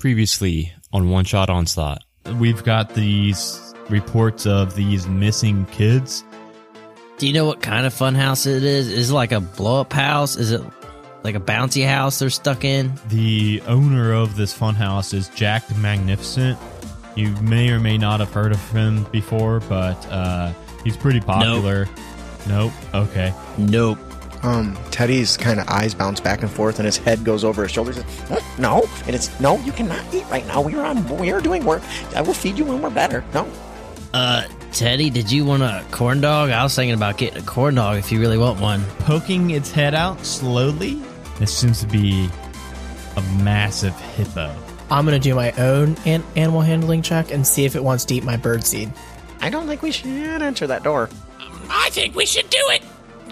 Previously on One Shot Onslaught, we've got these reports of these missing kids. Do you know what kind of fun house it is? Is it like a blow up house? Is it like a bouncy house they're stuck in? The owner of this funhouse is Jack the Magnificent. You may or may not have heard of him before, but uh, he's pretty popular. Nope. Okay. Nope. Um, Teddy's kind of eyes bounce back and forth, and his head goes over his shoulders. No, and it's no, you cannot eat right now. We are on, we are doing work. I will feed you when we're better. No, Uh, Teddy, did you want a corn dog? I was thinking about getting a corn dog if you really want one. Poking its head out slowly. This seems to be a massive hippo. I'm gonna do my own an- animal handling check and see if it wants to eat my bird seed. I don't think we should enter that door. I think we should do it.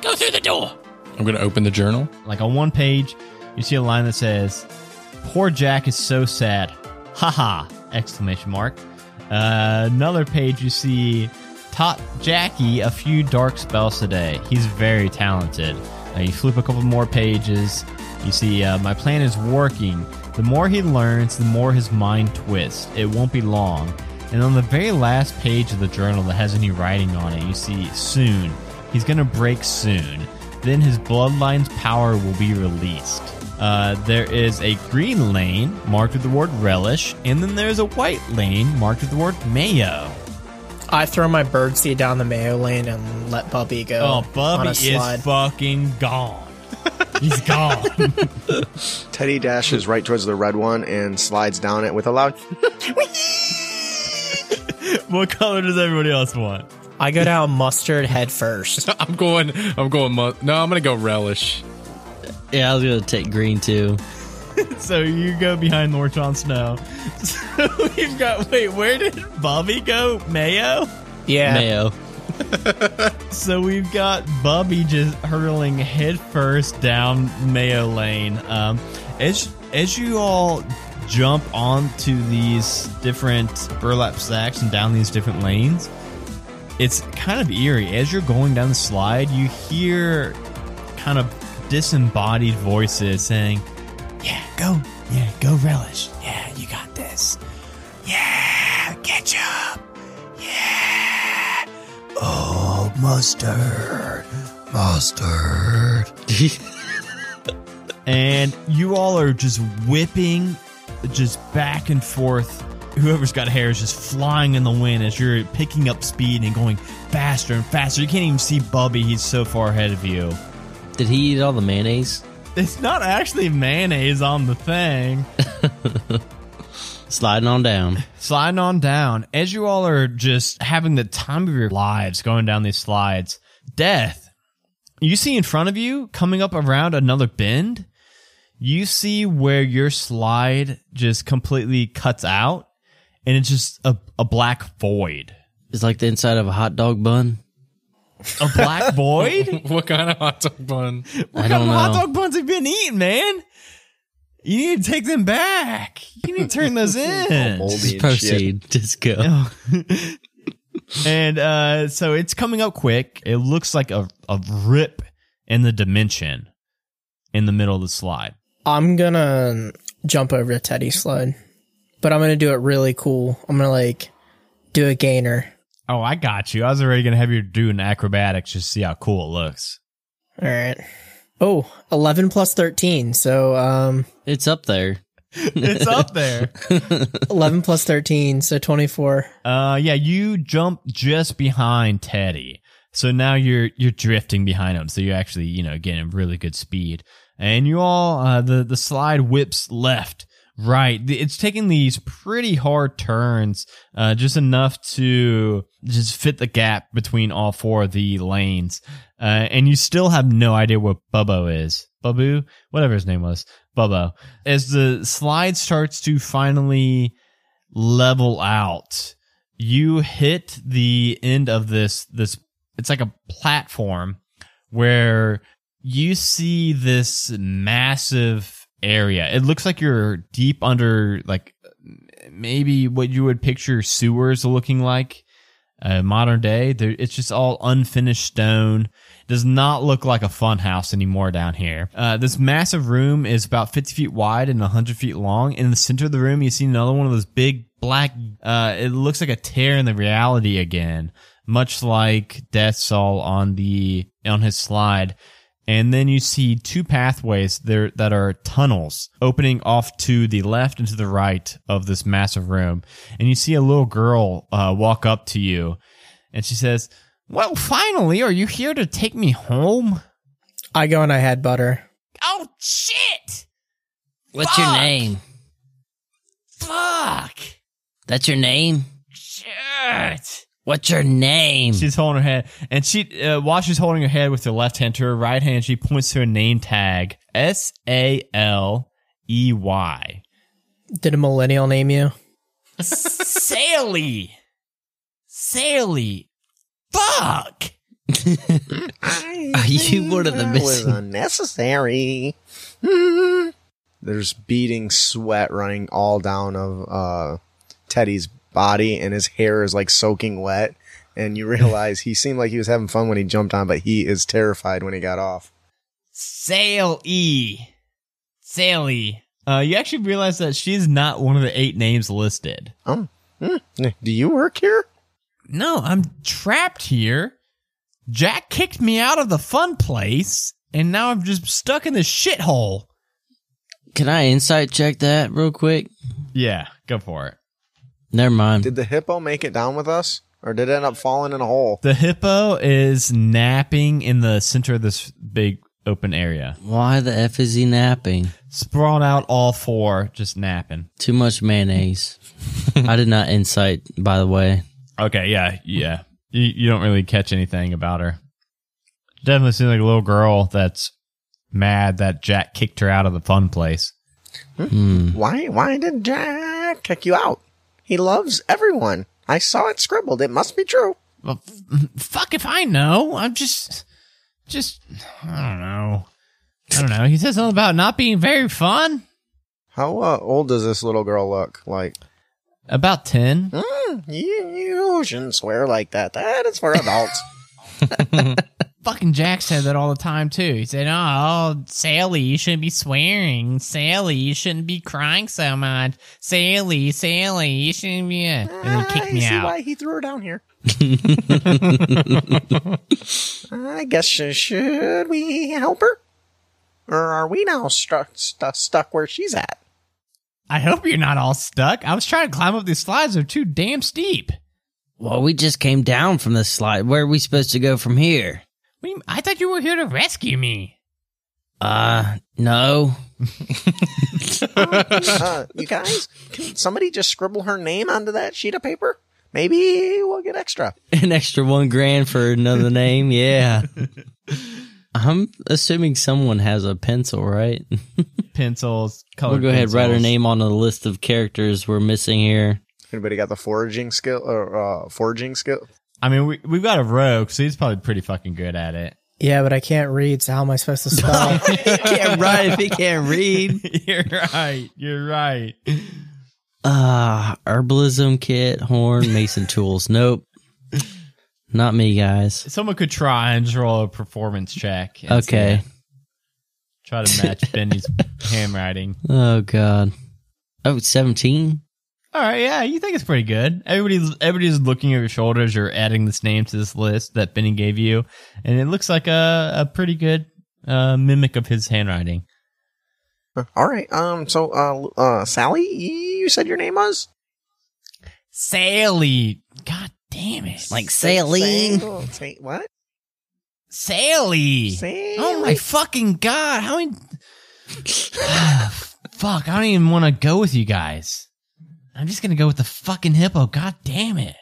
Go through the door. I'm going to open the journal. Like on one page, you see a line that says, "Poor Jack is so sad." Haha! Exclamation mark. Uh, another page you see taught Jackie a few dark spells today. He's very talented. Uh, you flip a couple more pages. You see, uh, my plan is working. The more he learns, the more his mind twists. It won't be long. And on the very last page of the journal that has any writing on it, you see soon. He's gonna break soon. Then his bloodline's power will be released. Uh, there is a green lane marked with the word relish, and then there's a white lane marked with the word mayo. I throw my bird seed down the mayo lane and let Bubby go. Oh, on Bubby a is fucking gone. He's gone. Teddy dashes right towards the red one and slides down it with a loud. what color does everybody else want? I go down mustard head first. I'm going. I'm going. Mu- no, I'm going to go relish. Yeah, I was gonna take green too. So you go behind Lord Jon Snow. So we've got. Wait, where did Bobby go? Mayo. Yeah. Mayo. So we've got Bubby just hurling headfirst down Mayo Lane. Um, as as you all jump onto these different burlap sacks and down these different lanes, it's kind of eerie. As you're going down the slide, you hear kind of disembodied voices saying, "Yeah, go, yeah, go, relish. Yeah, you got this. Yeah, ketchup. Yeah." Oh, mustard. Mustard. and you all are just whipping just back and forth. Whoever's got hair is just flying in the wind as you're picking up speed and going faster and faster. You can't even see Bubby, he's so far ahead of you. Did he eat all the mayonnaise? It's not actually mayonnaise on the thing. Sliding on down. sliding on down as you all are just having the time of your lives going down these slides death you see in front of you coming up around another bend you see where your slide just completely cuts out and it's just a, a black void It's like the inside of a hot dog bun. a black void What kind of hot dog bun? what I kind don't of hot dog buns have you been eating man you need to take them back you need to turn those in Moldy Just and shit. proceed. Just go. and uh, so it's coming up quick. It looks like a, a rip in the dimension in the middle of the slide. I'm gonna jump over to Teddy's slide, but I'm gonna do it really cool. I'm gonna like do a gainer. Oh, I got you. I was already going to have you do an acrobatics just to see how cool it looks. All right. Oh, 11 plus 13. So, um, It's up there. It's up there. 11 plus 13. So 24. Uh, yeah, you jump just behind Teddy. So now you're you're drifting behind him. So you're actually you know getting really good speed. And you all uh, the the slide whips left, right. It's taking these pretty hard turns, uh, just enough to just fit the gap between all four of the lanes. Uh, and you still have no idea what Bubbo is. Babu, whatever his name was, Bubbo. As the slide starts to finally level out, you hit the end of this this it's like a platform where you see this massive area. It looks like you're deep under like maybe what you would picture sewers looking like uh, modern day. It's just all unfinished stone, Does not look like a fun house anymore down here. Uh, this massive room is about 50 feet wide and 100 feet long. In the center of the room, you see another one of those big black, uh, it looks like a tear in the reality again, much like Death saw on the, on his slide. And then you see two pathways there that are tunnels opening off to the left and to the right of this massive room. And you see a little girl uh, walk up to you, and she says, "Well, finally, are you here to take me home?" I go and I had butter. Oh, shit! What's your name? Fuck! That's your name? Shit! What's your name? She's holding her head, and she uh, while she's holding her head with her left hand to her right hand, she points to a name tag: S A L E Y. Did a millennial name you? Sally! Sally! Fuck! Are you one of the that was missing- unnecessary. There's beating sweat running all down of uh, Teddy's body, and his hair is like soaking wet. And you realize he seemed like he was having fun when he jumped on, but he is terrified when he got off. Sally! Sally! Uh, you actually realize that she's not one of the eight names listed. Um, hmm. Do you work here? No, I'm trapped here. Jack kicked me out of the fun place, and now I'm just stuck in this shithole. Can I insight check that real quick? Yeah, go for it. Never mind. Did the hippo make it down with us, or did it end up falling in a hole? The hippo is napping in the center of this big open area. Why the F is he napping? Sprawled out all four, just napping. Too much mayonnaise. I did not insight, by the way. Okay, yeah, yeah. You, you don't really catch anything about her. Definitely seems like a little girl that's mad that Jack kicked her out of the fun place. Hmm. Why? Why did Jack kick you out? He loves everyone. I saw it scribbled. It must be true. Well, f- fuck if I know. I'm just. Just. I don't know. I don't know. He says something about not being very fun. How uh, old does this little girl look? Like, About 10. mm, you, you shouldn't swear like that. That is for adults. Fucking Jack said that all the time too. He said, oh, "Oh, Sally, you shouldn't be swearing. Sally, you shouldn't be crying so much. Sally, Sally, you shouldn't be." And he kicked I me see out. why he threw her down here. I guess sh- should we help her, or are we now stuck stu- stuck where she's at? I hope you're not all stuck. I was trying to climb up these slides; they're too damn steep. Well, we just came down from the slide. Where are we supposed to go from here? What do you- I thought you were here to rescue me. Uh, no. Uh, you guys, can somebody just scribble her name onto that sheet of paper? Maybe we'll get extra. An extra one grand for another name? Yeah. I'm assuming someone has a pencil, right? Pencils, colored We'll go ahead and write our pencils. name on the list of characters we're missing here. Anybody got the foraging skill or uh, foraging skill? I mean, we, we've got a rogue, so he's probably pretty fucking good at it. Yeah, but I can't read, so how am I supposed to spell? he can't write if he can't read. You're right. You're right. Ah, herbalism kit, horn, mason tools. Nope. Not me, guys. Someone could try and just roll a performance check. and see Okay. Try to match Benny's handwriting. Oh, God. Oh, 17? All right, yeah, you think it's pretty good. Everybody's everybody's looking at your shoulders. You're adding this name to this list that Benny gave you, and it looks like a a pretty good uh, mimic of his handwriting. All right. Um. So, uh, uh, Sally, you said your name was Sally, god damn it, Like saline? Say, say what? Sally. Sally. Oh my fucking god! How many? Fuck! I don't even want to go with you guys. I'm just gonna go with the fucking hippo. God damn it!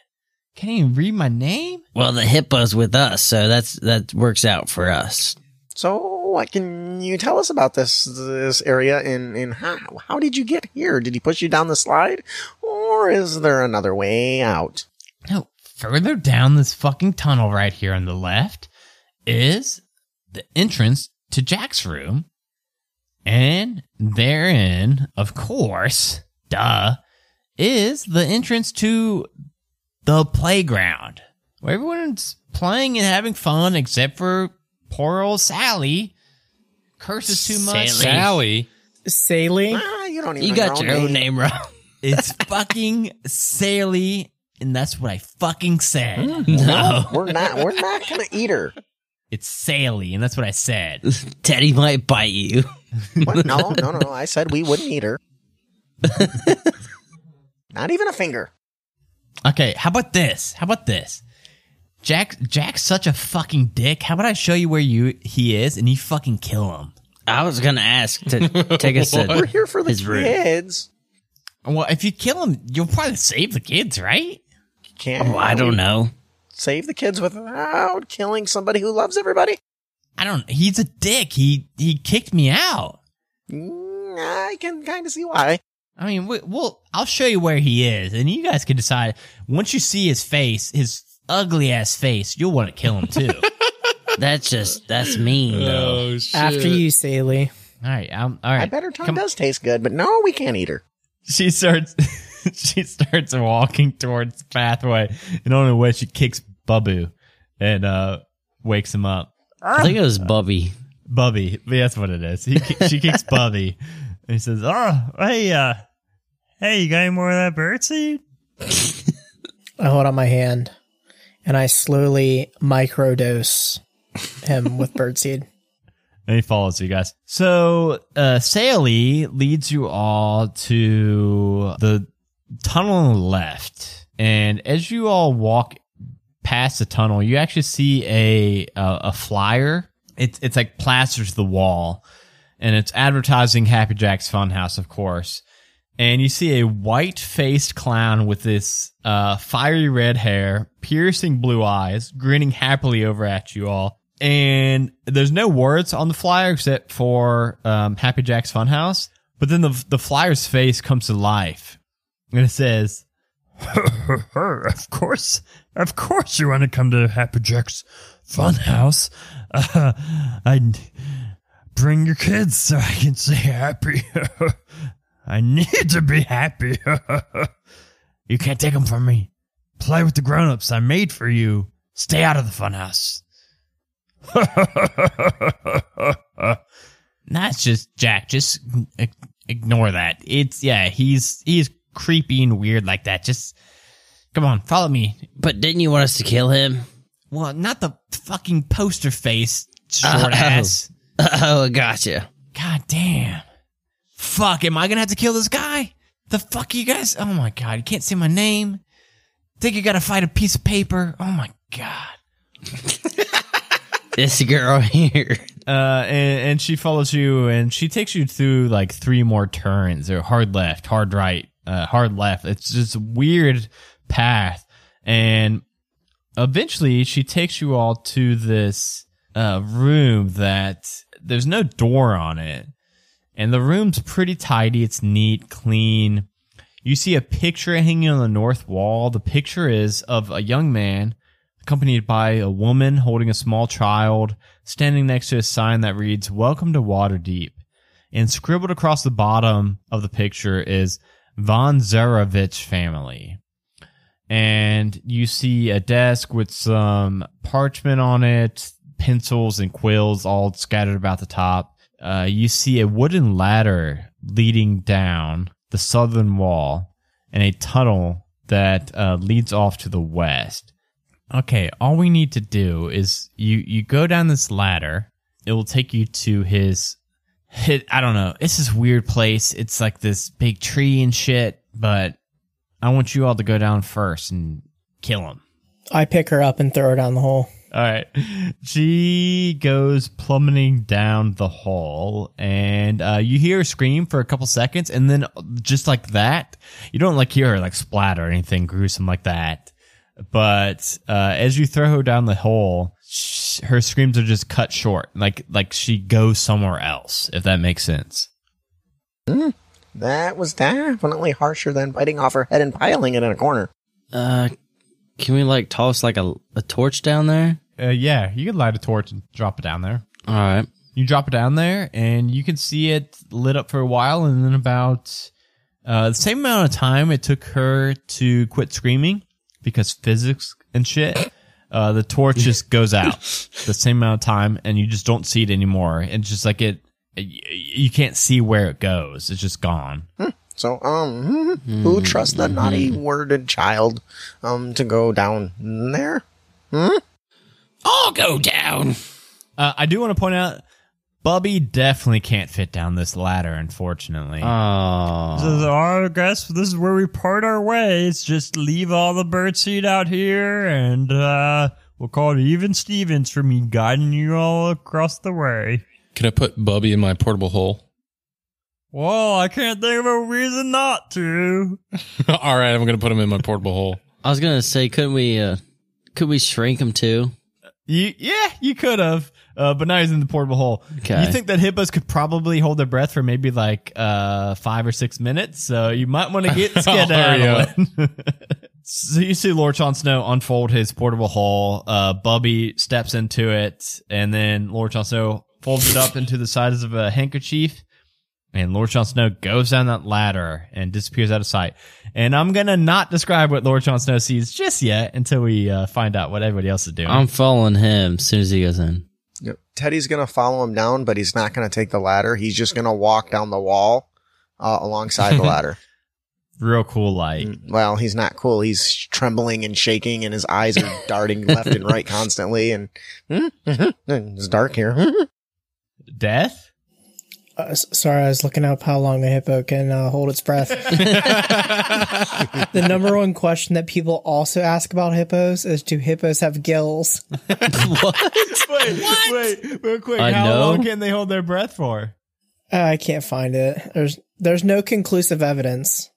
Can't even read my name. Well, the hippo's with us, so that's that works out for us. So, what can you tell us about this this area? And and how how did you get here? Did he push you down the slide, or is there another way out? No, further down this fucking tunnel right here on the left is the entrance to Jack's room. And therein, of course, duh, is the entrance to the playground where everyone's playing and having fun except for poor old Sally curses too much. Sally. Sally. Sally. Ah, you don't even You got your own name wrong. It's fucking Sally, and that's what I fucking said. No. We're not. We're not gonna eat her. It's Sally, and that's what I said. Teddy might bite you. What? No, no, no. I said we wouldn't eat her. Not even a finger. Okay, how about this? How about this? Jack Jack's such a fucking dick. How about I show you where you he is and you fucking kill him? I was gonna ask to take us to We're here for the his room. kids. Well, if you kill him, you'll probably save the kids, right? Can't. Oh, I don't know. Save the kids without killing somebody who loves everybody. I don't. He's a dick. He he kicked me out. Mm, I can kind of see why. I mean, we, well, I'll show you where he is, and you guys can decide. Once you see his face, his ugly ass face, you'll want to kill him too. That's just that's mean though. Oh shit. After you, Sally. all right, um, all right. I bet her tongue Come- does taste good, but no, we can't eat her. she starts she starts walking towards the pathway and on her way she kicks Bubbu and uh wakes him up. I think it was Bubby. Bubby, that's what it is. He, she kicks Bubby and he says, "Oh, hey, uh, hey, you got any more of that birdseed?" I hold out my hand and I slowly microdose him with birdseed. And he follows you guys. So, uh, Sally leads you all to the tunnel on the left. And as you all walk past the tunnel, you actually see a, a, a flyer. It's, it's like plastered to the wall and it's advertising Happy Jack's Funhouse, of course. And you see a white faced clown with this, uh, fiery red hair, piercing blue eyes, grinning happily over at you all and there's no words on the flyer except for um, Happy Jack's Funhouse. But then the the flyer's face comes to life, and it says, "Of course, of course, you want to come to Happy Jack's Funhouse. Uh, I bring your kids so I can say happy. I need to be happy. you can't take them from me. Play with the grown-ups I made for you. Stay out of the funhouse." That's just Jack. Just ignore that. It's yeah. He's he's creepy and weird like that. Just come on, follow me. But didn't you want us to kill him? Well, not the fucking poster face oh. short Oh. ass. Oh, gotcha. God damn. Fuck. Am I gonna have to kill this guy? The fuck you guys? Oh my god. You can't say my name. Think you gotta fight a piece of paper? Oh my god. This girl here. uh, and, and she follows you, and she takes you through like three more turns. Or hard left, hard right, uh, hard left. It's just a weird path, and eventually she takes you all to this uh, room that there's no door on it, and the room's pretty tidy. It's neat, clean. You see a picture hanging on the north wall. The picture is of a young man accompanied by a woman holding a small child, standing next to a sign that reads, Welcome to Waterdeep. And scribbled across the bottom of the picture is Von Zarovich family. And you see a desk with some parchment on it, pencils and quills all scattered about the top. Uh, you see a wooden ladder leading down the southern wall and a tunnel that uh, leads off to the west. Okay, all we need to do is you you go down this ladder. It will take you to his hit I don't know. It's this weird place. It's like this big tree and shit, but I want you all to go down first and kill him. I pick her up and throw her down the hole. All right. She goes plummeting down the hall, and uh, you hear her scream for a couple seconds, and then just like that, you don't like hear her like splatter or anything gruesome like that. But uh, as you throw her down the hole, sh- her screams are just cut short, like like she goes somewhere else. If that makes sense. That was definitely harsher than biting off her head and piling it in a corner. Uh, can we like toss like a, a torch down there? Uh, yeah, you can light a torch and drop it down there. All right. You drop it down there, and you can see it lit up for a while, and then about uh, the same amount of time it took her to quit screaming because physics and shit. uh, the torch just goes out the same amount of time, and you just don't see it anymore. It's just like it, you can't see where it goes. It's just gone. So, um, who trusts the naughty worded child, um, to go down there? I'll go down. Uh, I do want to point out, Bubby definitely can't fit down this ladder. Unfortunately, Oh, So, I guess this is where we part our ways. Just leave all the birdseed out here, and uh, we'll call it even Stevens for me guiding you all across the way. Can I put Bubby in my portable hole? Well, I can't think of a reason not to. All right, I'm going to put him in my portable hole. I was gonna say, couldn't we? uh Could we shrink him too? You yeah, you could have. Uh, but now he's in the portable hole. Okay. You think that hippos could probably hold their breath for maybe like uh, five or six minutes? So you might want to get skedaddling. so you see Lord Jon Snow unfold his portable hole. Uh, Bubby steps into it, and then Lord Jon Snow folds it up into the size of a handkerchief. And Lord Jon Snow goes down that ladder and disappears out of sight. And I'm gonna not describe what Lord Jon Snow sees just yet until we uh, find out what everybody else is doing. I'm following him as soon as he goes in. Yep. Teddy's gonna follow him down, but he's not gonna take the ladder. He's just gonna walk down the wall, uh, alongside the ladder. Real cool light. Well, he's not cool. He's trembling and shaking, and his eyes are darting left and right constantly. And it's dark here. Death? Uh, sorry, I was looking up how long a hippo can uh, hold its breath. the number one question that people also ask about hippos is do hippos have gills? what? Wait, wait, real quick. I how know. long can they hold their breath for? Uh, I can't find it. There's there's no conclusive evidence.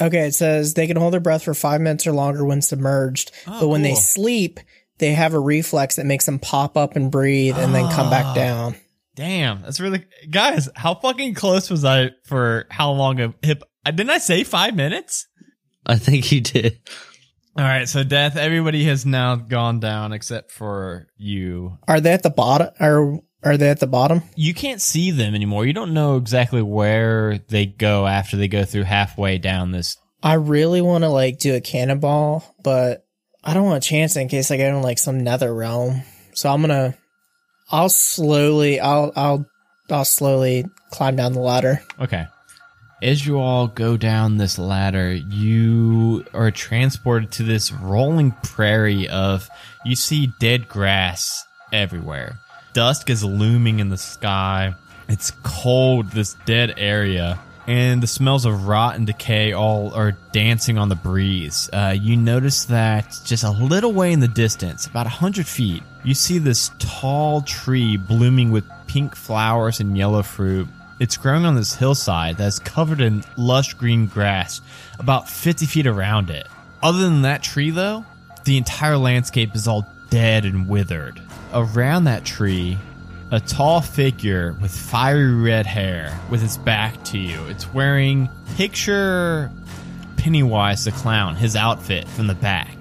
Okay, it says they can hold their breath for five minutes or longer when submerged, but when they sleep, they have a reflex that makes them pop up and breathe and then come back down. Damn, that's really guys. How fucking close was I for how long a hip? Didn't I say five minutes? I think he did. All right, so death. Everybody has now gone down except for you. Are they at the bottom? Or are they at the bottom? You can't see them anymore. You don't know exactly where they go after they go through halfway down this. I really want to like do a cannonball, but I don't want to chance it in case I get in like some nether realm. So I'm gonna, I'll slowly, I'll, I'll, I'll slowly climb down the ladder. Okay. As you all go down this ladder, you are transported to this rolling prairie of you see dead grass everywhere. Dusk is looming in the sky. It's cold, this dead area, and the smells of rot and decay all are dancing on the breeze. Uh, you notice that just a little way in the distance, about a hundred feet, you see this tall tree blooming with pink flowers and yellow fruit. It's growing on this hillside that's covered in lush green grass, about 50 feet around it. Other than that tree, though, the entire landscape is all dead and withered. Around that tree, a tall figure with fiery red hair with its back to you. It's wearing picture Pennywise the clown, his outfit from the back.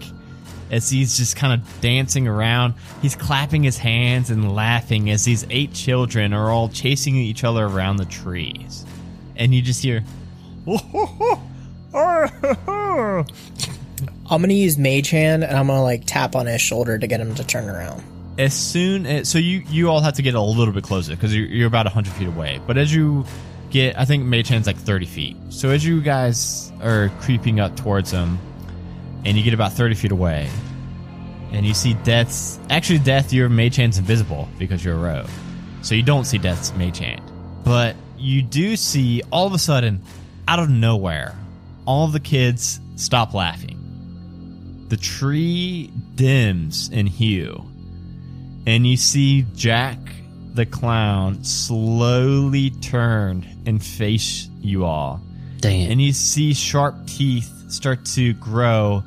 As he's just kind of dancing around, he's clapping his hands and laughing as these eight children are all chasing each other around the trees. And you just hear, I'm gonna use Mage Hand and I'm gonna like tap on his shoulder to get him to turn around. As soon as so you you all have to get a little bit closer because you're, you're about 100 feet away. But as you get i think mage hand's like 30 feet. So as you guys are creeping up towards him and you get about 30 feet away and you see death's actually death your mage hand's invisible because you're a rogue. So you don't see death's mage hand but you do see all of a sudden out of nowhere all of the kids stop laughing. The tree dims in hue and you see Jack the clown slowly turn and face you all. Damn. And you see sharp teeth start to grow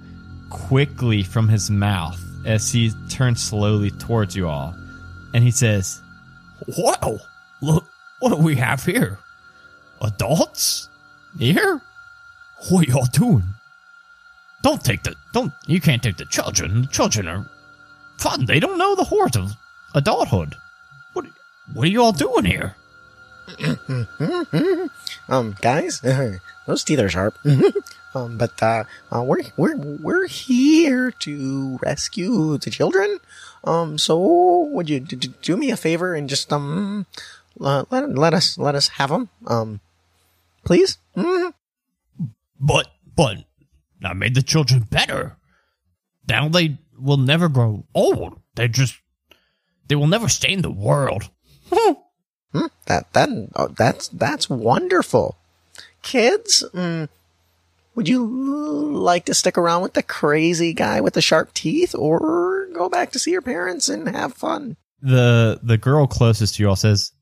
quickly from his mouth as he turns slowly towards you all. And he says, Wow, look, what do we have here? Adults? Here? What y'all doing? Don't take the, don't, you can't take the children. The children are fun. They don't know the horrors of adulthood. What, what are you all doing here? Um, guys, those teeth are sharp. um, but uh, uh, we're we're we're here to rescue the children. Um, so would you d- d- do me a favor and just um uh, let let us let us have them? Um, please. Mm-hmm. But, but, I made the children better. Now they will never grow old. They just, they will never stain the world. Hmm. Hmm. That that oh, that's that's wonderful. Kids, mm, would you like to stick around with the crazy guy with the sharp teeth, or go back to see your parents and have fun? The the girl closest to you all says,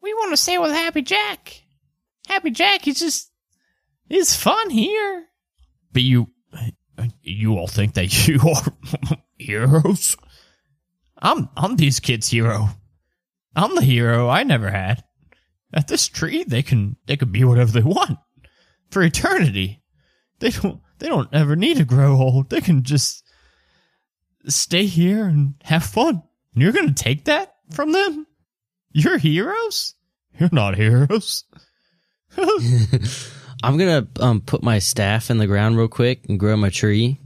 We want to stay with Happy Jack. Happy Jack, he's just, he's fun here. But you, you all think that you are heroes? I'm, I'm these kids' hero. I'm the hero I never had. At this tree, they can, they can be whatever they want for eternity. They don't, they don't ever need to grow old. They can just stay here and have fun. And you're gonna take that from them? You're heroes? You're not heroes. I'm gonna um put my staff in the ground real quick and grow my tree.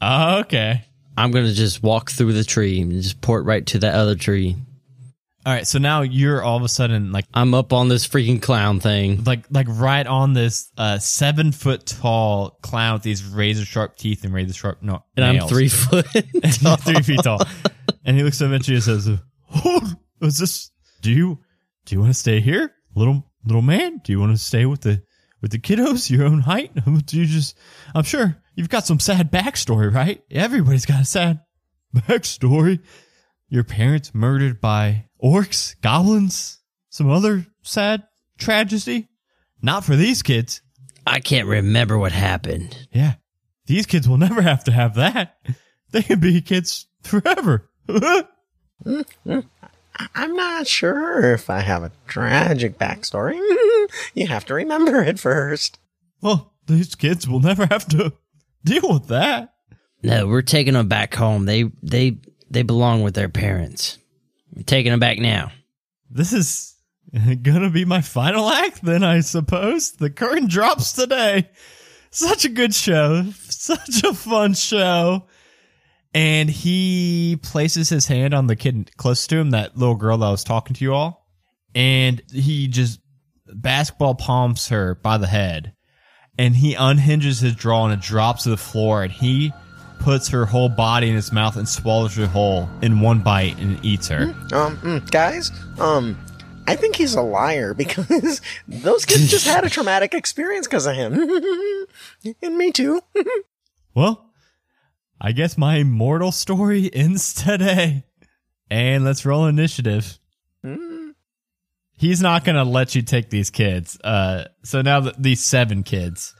Oh, okay. I'm gonna just walk through the tree and just port right to that other tree. All right. So now you're all of a sudden like I'm up on this freaking clown thing. like like right on this uh seven foot tall clown with these razor sharp teeth and razor sharp no And I'm three foot. tall. three feet tall. And he looks up at you and says, "Oh, is this? Do you do you want to stay here, little little man? Do you want to stay with the with the kiddos your own height? Do you just? I'm sure you've got some sad backstory, right? Everybody's got a sad backstory. Your parents murdered by orcs, goblins, some other sad tragedy. Not for these kids. I can't remember what happened. Yeah, these kids will never have to have that. They can be kids forever." Mm, mm. I'm not sure if I have a tragic backstory. Mm-hmm. you have to remember it first. Well, these kids will never have to deal with that. No, we're taking them back home. They they they belong with their parents. We're taking them back now. This is gonna be my final act, then, I suppose. The curtain drops today. Such a good show. Such a fun show. And he places his hand on the kid close to him, that little girl that was talking to you all. And he just basketball palms her by the head. And he unhinges his jaw and it drops to the floor. And he puts her whole body in his mouth and swallows her whole in one bite and eats her. Um, mm, guys, um, I think he's a liar because those kids just had a traumatic experience because of him. and me too. Well, I guess my immortal story ends today. And let's roll initiative. He's not going to let you take these kids. Uh, so now th- these seven kids.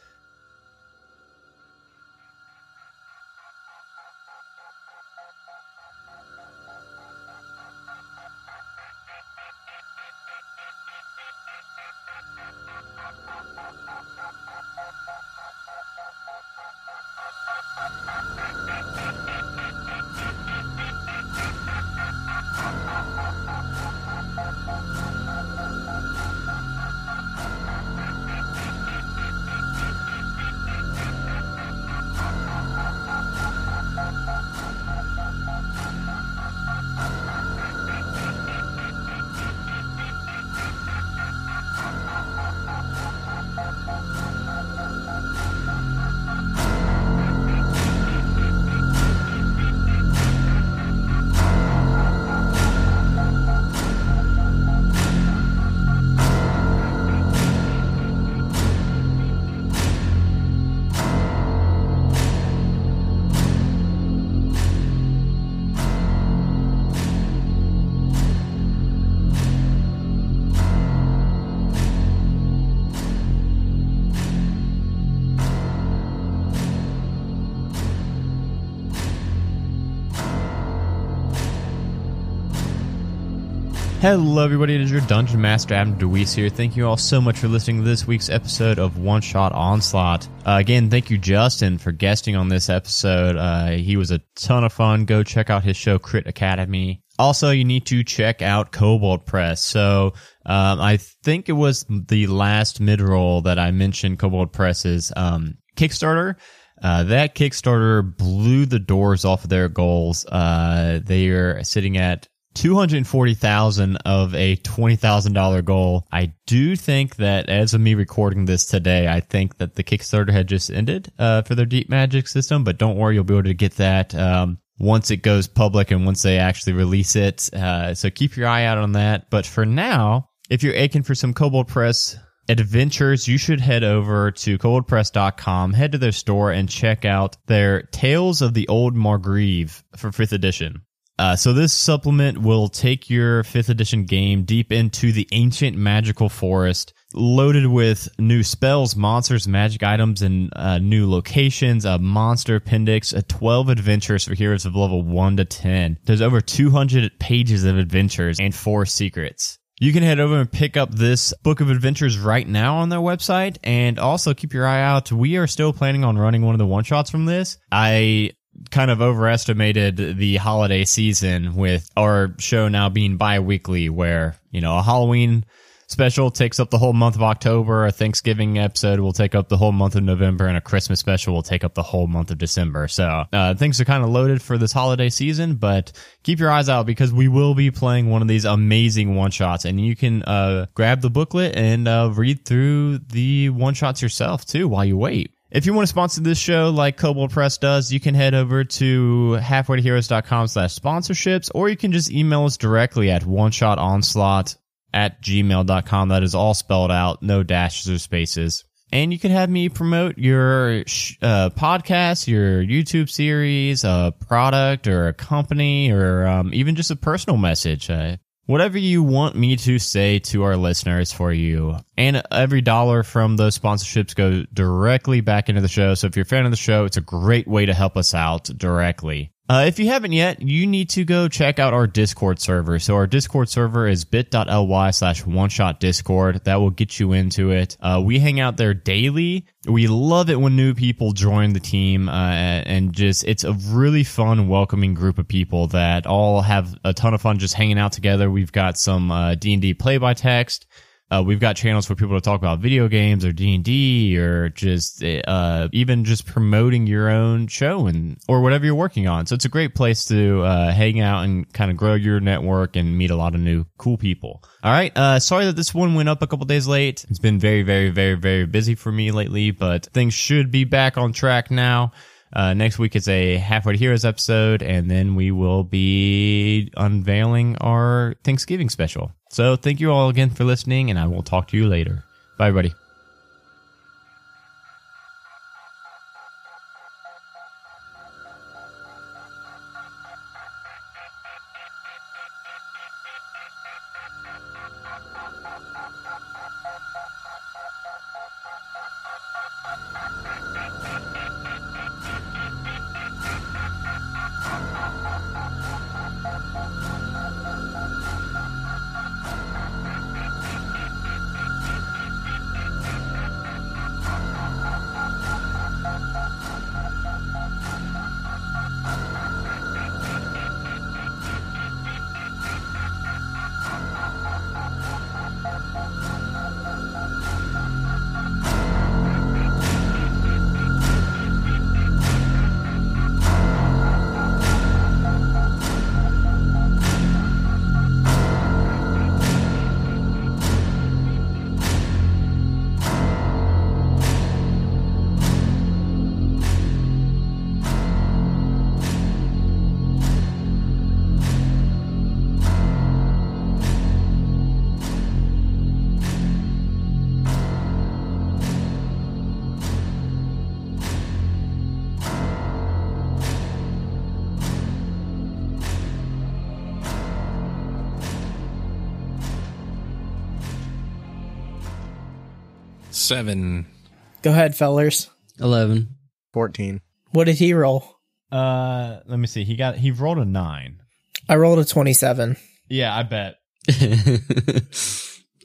Hello, everybody. It is your Dungeon Master, Adam DeWeese here. Thank you all so much for listening to this week's episode of One Shot Onslaught. Uh, again, thank you, Justin, for guesting on this episode. Uh, he was a ton of fun. Go check out his show, Crit Academy, Also, you need to check out Kobold Press. So, um, I think it was the last mid roll that I mentioned Kobold Press's um, Kickstarter. Uh, that Kickstarter blew the doors off of their goals. Uh, they are sitting at 240,000 of a $20,000 goal. I do think that as of me recording this today, I think that the Kickstarter had just ended, uh, for their Deep Magic system, but don't worry, you'll be able to get that, um, once it goes public and once they actually release it. Uh, so keep your eye out on that. But for now, if you're aching for some Kobold Press adventures, you should head over to koboldpress.com, head to their store and check out their Tales of the Old Margreve for 5th edition. Uh, so this supplement will take your 5th edition game deep into the ancient magical forest, loaded with new spells, monsters, magic items, and uh, new locations, a monster appendix, a 12 adventures for heroes of level 1 to 10. There's over 200 pages of adventures and four secrets. You can head over and pick up this book of adventures right now on their website and also keep your eye out. We are still planning on running one of the one shots from this. I kind of overestimated the holiday season with our show now being bi-weekly where, you know, a Halloween special takes up the whole month of October, a Thanksgiving episode will take up the whole month of November, and a Christmas special will take up the whole month of December. So uh, things are kind of loaded for this holiday season, but keep your eyes out because we will be playing one of these amazing one shots, and you can uh, grab the booklet and uh, read through the one shots yourself too while you wait. If you want to sponsor this show like Kobold Press does, you can head over to halfwaytoheroes.com slash sponsorships, or you can just email us directly at one shot onslaught at gmail.com. That is all spelled out, no dashes or spaces. And you can have me promote your uh, podcast, your YouTube series, a product or a company, or um, even just a personal message. Uh, whatever you want me to say to our listeners for you. And every dollar from those sponsorships go directly back into the show. So if you're a fan of the show, it's a great way to help us out directly. Uh, if you haven't yet, you need to go check out our Discord server. So our Discord server is bit.ly slash one shot Discord. That will get you into it. Uh, we hang out there daily. We love it when new people join the team, uh, and just it's a really fun, welcoming group of people that all have a ton of fun just hanging out together. We've got some uh, D and D play by text. Uh, we've got channels for people to talk about video games or D and D or just uh, even just promoting your own show and or whatever you're working on. So it's a great place to uh, hang out and kind of grow your network and meet a lot of new cool people. All right. Uh, sorry that this one went up a couple days late. It's been very, very, very, very busy for me lately, but things should be back on track now. Uh, next week is a Halfway to Heroes episode, and then we will be unveiling our Thanksgiving special. So thank you all again for listening, and I will talk to you later. Bye, everybody. Seven. Go ahead, fellers. 11. 14. What did he roll? Uh, let me see. He got he rolled a nine. I rolled a 27. Yeah, I bet.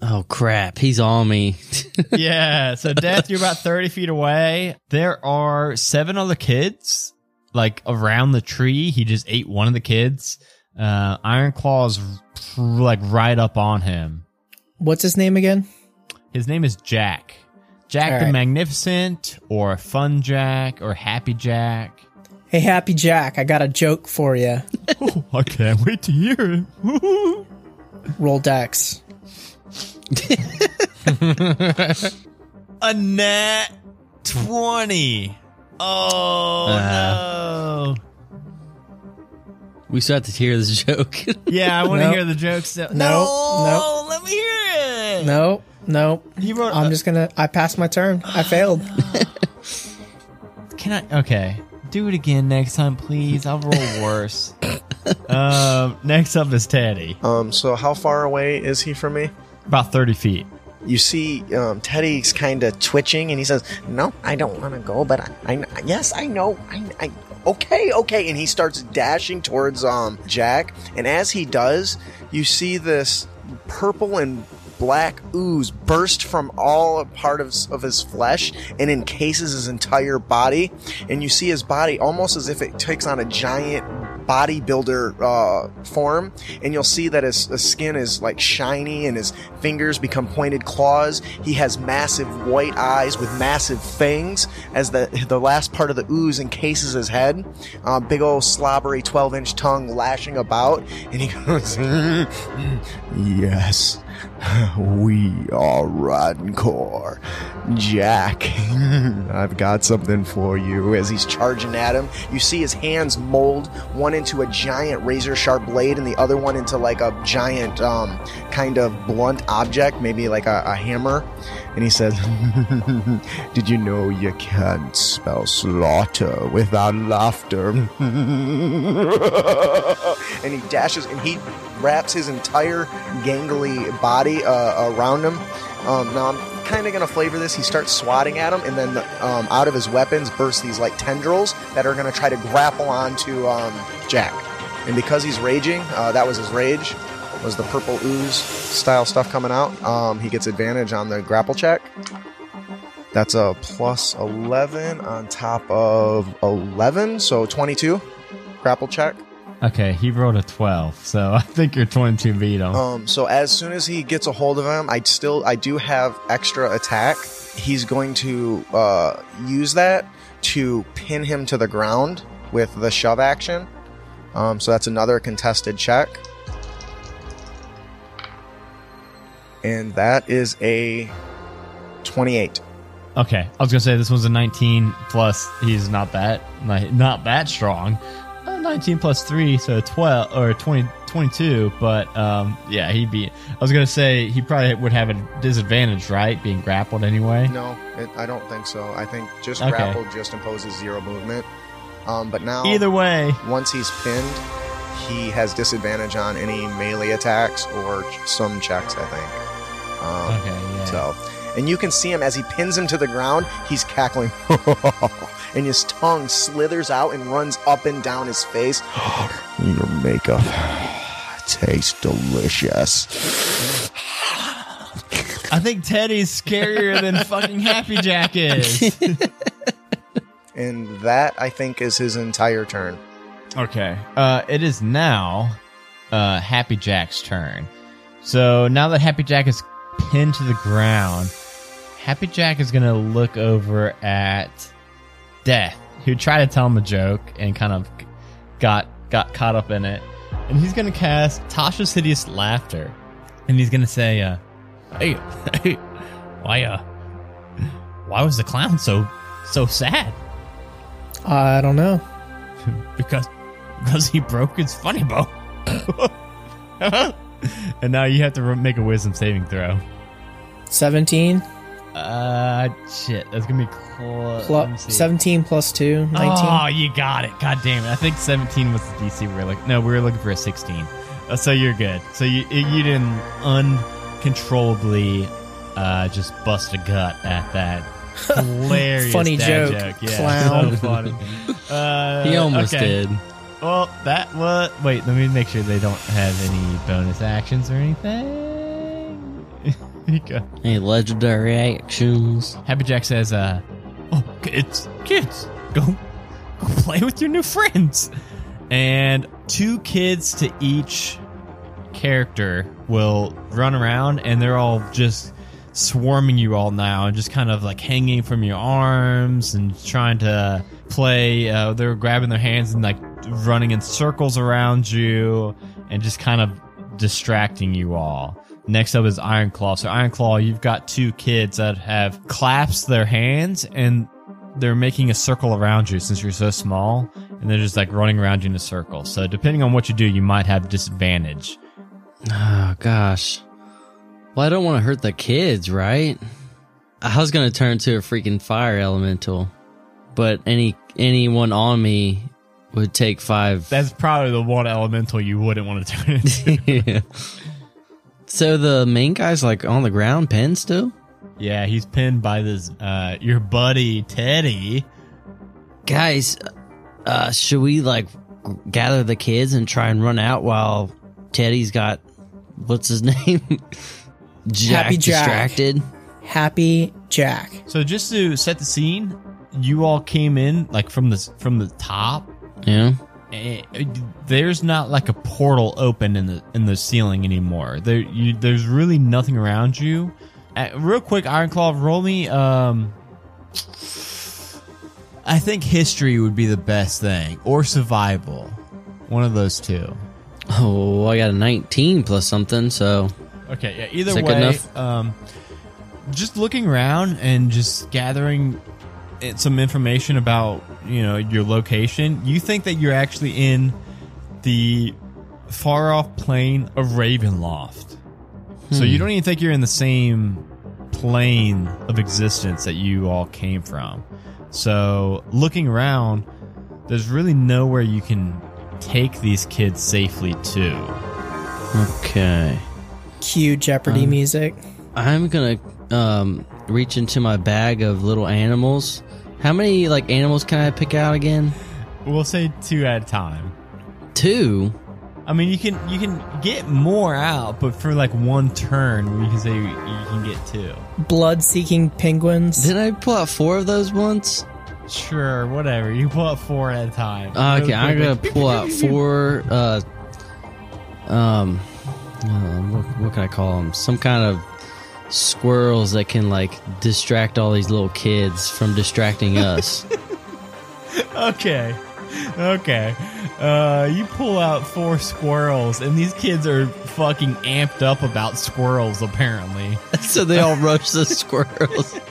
oh, crap. He's on me. yeah. So, Death, you're about 30 feet away. There are seven other kids, like around the tree. He just ate one of the kids. Uh, Iron Claw's like right up on him. What's his name again? His name is Jack. Jack All the. Magnificent, or Fun Jack, or Happy Jack. Hey, Happy Jack, I got a joke for you. I can't wait to hear it. Roll Dex. A nat 20. Oh, uh-huh. no. We still have to hear this joke. Yeah, I want to Nope. hear the jokes. No, Nope, let me hear it. No, no. He wrote. I'm just gonna. I passed my turn. I failed. Can I? Okay, do it again next time, please. I'll roll worse. um, next up is Teddy, Um, so how far away is he from me? about thirty feet. You see, um, Teddy's kind of twitching, and he says, "No, I don't want to go, but I, I, yes, I know, I, I, okay, okay." And he starts dashing towards um Jack, and as he does, you see this purple and black ooze burst from all part of, of his flesh and encases his entire body, and you see his body almost as if it takes on a giant bodybuilder uh, form, and you'll see that his, his skin is like shiny and his fingers become pointed claws. He has massive white eyes with massive fangs as the the last part of the ooze encases his head. Uh, big old slobbery 12 inch tongue lashing about, and he goes, Yes, we are Rancor. Jack, I've got something for you. As he's charging at him, you see his hands mold one into a giant razor sharp blade and the other one into like a giant um, kind of blunt object, maybe like a, a hammer. And he says, Did you know you can't spell slaughter without laughter? and he dashes and he wraps his entire gangly body uh, around him. Um, now I'm kind of gonna flavor this. He starts swatting at him, and then um, out of his weapons burst these like tendrils that are gonna try to grapple onto um, Jack. And because he's raging, uh, that was his rage. Was the purple ooze style stuff coming out? Um, he gets advantage on the grapple check. That's a plus 11 on top of 11, so 22 grapple check. Okay, he rolled a twelve, so I think you're twenty-two beat him. Um, so as soon as he gets a hold of him, I still I do have extra attack. He's going to uh, use that to pin him to the ground with the shove action. Um, so that's another contested check, and that is a twenty-eight. Okay, I was gonna say this one's a 19 plus. He's not that not that strong. Uh, 19 plus three, so 12 or 20, 22. But um, yeah, he'd be. I was gonna say he probably would have a disadvantage, right? Being grappled anyway. No, it, I don't think so. I think just Okay. grapple just imposes zero movement. Um, but now Either way, once he's pinned, he has disadvantage on any melee attacks or some checks, I think. Um, okay, yeah. So, and you can see him as he pins him to the ground. He's cackling, and his tongue slithers out and runs up and down his face. Your makeup tastes delicious. I think Teddy's scarier than fucking Happy Jack is. And that, I think, is his entire turn. Okay. Uh, it is now uh, Happy Jack's turn. So now that Happy Jack is pinned to the ground, Happy Jack is going to look over at Death, who tried to tell him a joke and kind of got got caught up in it. And he's going to cast Tasha's Hideous Laughter. And he's going to say, uh, hey, hey, why, uh, why was the clown so, so sad? I don't know. because because he broke his funny bone. and now you have to make a wisdom saving throw. Seventeen Uh, shit, that's gonna be close. Let me plus see. seventeen plus two. Nineteen. Oh, you got it. God damn it! I think seventeen was the DC we were looking. No, we were looking for a sixteen. Uh, so you're good. So you you didn't uncontrollably uh just bust a gut at that. Hilarious Funny joke, joke. Yeah, clown. so funny. Uh, he almost okay. did. Well, that was. Wait, let me make sure they don't have any bonus actions or anything. Any legendary actions? Happy Jack says, uh, oh, kids, kids, go, go play with your new friends. And two kids to each character will run around and they're all just swarming you all now and just kind of like hanging from your arms and trying to play uh, they're grabbing their hands and like running in circles around you and just kind of distracting you all next up is iron claw so iron claw you've got two kids that have clasped their hands and they're making a circle around you since you're so small and they're just like running around you in a circle so depending on what you do you might have disadvantage Oh gosh. Well, I don't want to hurt the kids, right? I was gonna turn to a freaking fire elemental, but any anyone on me would take five. That's probably the one elemental you wouldn't want to turn into. so the main guy's like on the ground, pinned still. yeah, he's pinned by this uh your buddy Teddy. Guys, uh, should we like gather the kids and try and run out while Teddy's got what's his name? Jack Happy Jack. distracted. Happy Jack. So just to set the scene, you all came in like from the from the top. Yeah. Eh, There's not like a portal open in the in the ceiling anymore. There, you, there's really nothing around you. Uh, real quick, Ironclaw, roll me. Um, I think history would be the best thing, or survival. One of those two. Oh, I got a 19 plus something, so Okay, yeah. Either way, enough? um, just looking around and just gathering some information about you know your location. You think that you're actually in the far off plane of Ravenloft, so you don't even think you're in the same plane of existence that you all came from. So looking around, there's really nowhere you can take these kids safely to. okay. Cue Jeopardy Um, music. I'm gonna um reach into my bag of little animals. How many like animals can I pick out again? We'll say two at a time. Two. I mean, you can you can get more out, but for like one turn, we can say you, you can get two. Blood seeking penguins. Did I pull out four of those once? Sure, whatever. You pull out four at a time. Okay, I'm gonna pull out four. Uh, um, uh, what, what can I call them? Some kind of squirrels that can like distract all these little kids from distracting us. Okay, okay. Uh, you pull out four squirrels, and these kids are fucking amped up about squirrels, apparently. so they all rush the squirrels.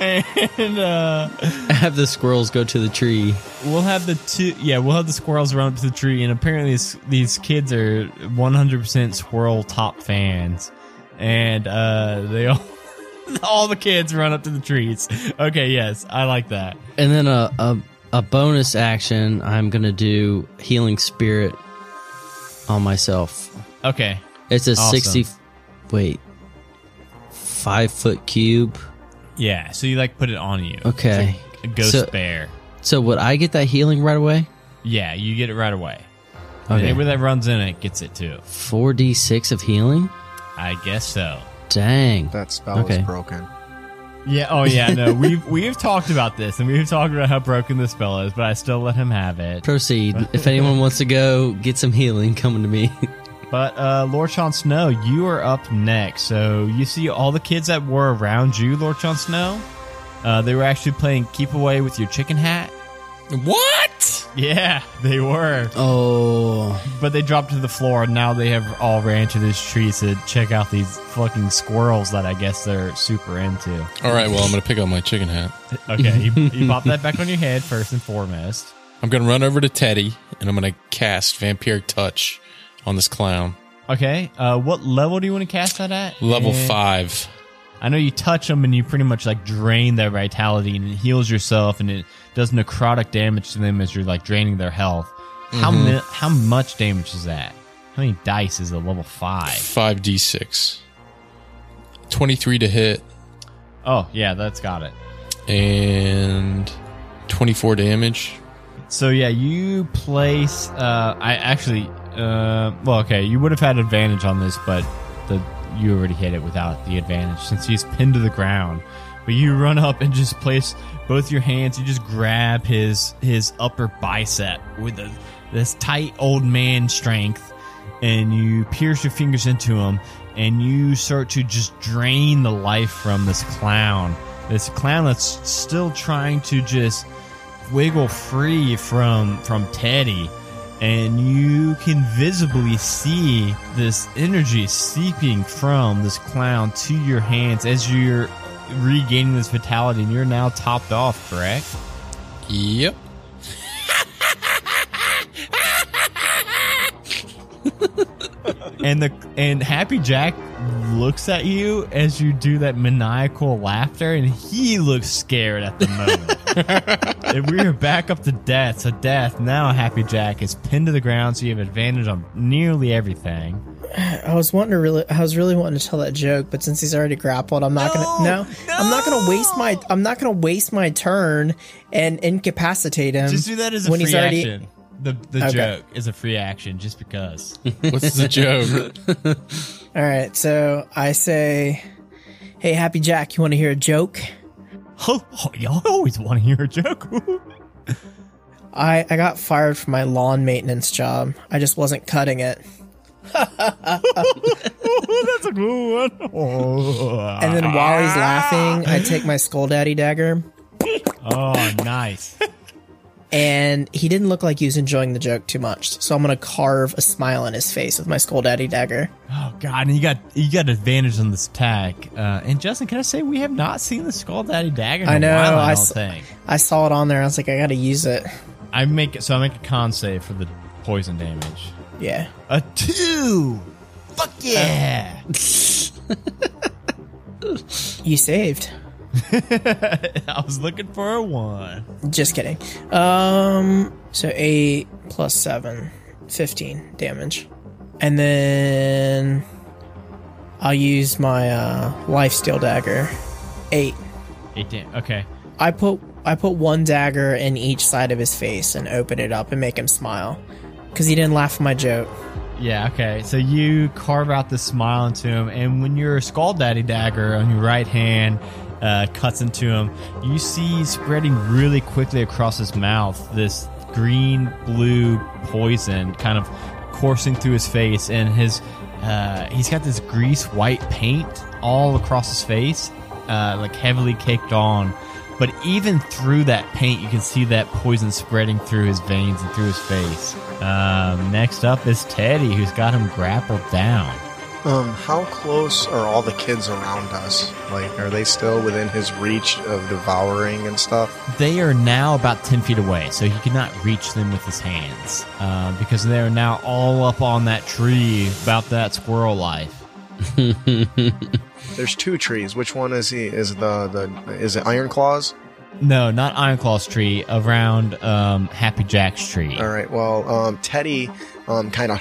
And uh, Have the squirrels go to the tree. we'll have the two. Yeah, we'll have the squirrels run up to the tree, and apparently these, these kids are 100% squirrel top fans, and uh, they all. All the kids run up to the trees. Okay, yes, I like that. And then a, a a bonus action, I'm gonna do healing spirit on myself. Okay, It's a Awesome. sixty. Wait, five foot cube. yeah. So you like put it on you. Okay. It's a ghost So- bear. So would I get that healing right away? Yeah, you get it right away. Okay. Anybody that runs in it gets it too. Four d six of healing. I guess so. Dang. That spell Okay. is broken. Yeah. Oh, yeah. No, we've we've talked about this, and we've talked about how broken this spell is, but I still let him have it. Proceed. if anyone wants to go get some healing, coming to me. But uh, Lord Sean Snow, you are up next. So you see all the kids that were around you, Lord Sean Snow. Uh, they were actually playing keep away with your chicken hat. What? Yeah, they were. oh, But they dropped to the floor, and now they have all ran to this tree to check out these fucking squirrels that I guess they're super into. All right, well, I'm going to pick up my chicken hat. Okay, you, you pop that back on your head first and foremost. I'm going to run over to Teddy and I'm going to cast Vampiric Touch on this clown. Okay, uh, what level do you want to cast that at? Level And five. I know you touch them and you pretty much like drain their vitality and it heals yourself and it does necrotic damage to them as you're like draining their health. How how much damage is that? How many dice is a level five? 5d6. 23 to hit Oh yeah, that's got it. and 24 damage. So yeah, you place. Uh, I actually. Uh, well, okay, you would have had advantage on this, but the you already hit it without the advantage since he's pinned to the ground. But you run up and just place both your hands. You just grab his his upper bicep with the this tight old man strength, and you pierce your fingers into him, and you start to just drain the life from this clown. This clown that's still trying to just wiggle free from from Teddy and you can visibly see this energy seeping from this clown to your hands as you're regaining this vitality and you're now topped off, correct? Yep. And the and Happy Jack looks at you as you do that maniacal laughter and he looks scared at the moment. and we are back up to death. So death, now Happy Jack is pinned to the ground so you have advantage on nearly everything. I was wanting to really, I was really wanting to tell that joke, but since he's already grappled, I'm not gonna. No, I'm not gonna waste my. I'm not gonna waste my turn and incapacitate him. Just do that as a when free he's already. action. The the Okay. joke is a free action just because. What's the joke? All right, so I say, "Hey, Happy Jack, you want to hear a joke?" oh, oh, y'all always want to hear a joke. I I got fired from my lawn maintenance job. I just wasn't cutting it. That's a cool one. And then while he's laughing, I take my skull daddy dagger. oh nice. And he didn't look like he was enjoying the joke too much. So I'm gonna carve a smile on his face with my skull daddy dagger. Oh god, and you got you got advantage on this attack. Uh, and Justin, can I say we have not seen the Skull Daddy dagger? In I a know, While, I, I don't think. I saw it on there. I was like, I gotta use it. I make it so I make a con save for the poison damage. Yeah. A two. Fuck yeah! You saved. I was looking for a one. Just kidding. Um, so 8 plus 7, 15 damage. And then I'll use my uh, life steal dagger. 8. Eight dam- Okay. I put I put one dagger in each side of his face and open it up and make him smile. Cause he didn't laugh at my joke. Yeah, okay. So you carve out the smile into him, and when your Skull Daddy dagger on your right hand uh, cuts into him, you see spreading really quickly across his mouth this green blue poison kind of coursing through his face, and his uh, he's got this grease white paint all across his face, uh, like heavily caked on. But even through that paint, you can see that poison spreading through his veins and through his face. Um, next up is Teddy, who's got him grappled down. Um, how close are all the kids around us? Like, are they still within his reach of devouring and stuff? They are now about 10 feet away, so he cannot reach them with his hands uh, because they are now all up on that tree about that squirrel life. There's two trees. Which one is he? Is the the is it Iron Claws? No, not Ironclaw's tree, around um, Happy Jack's tree. All right. Well, um, Teddy, um, kind of,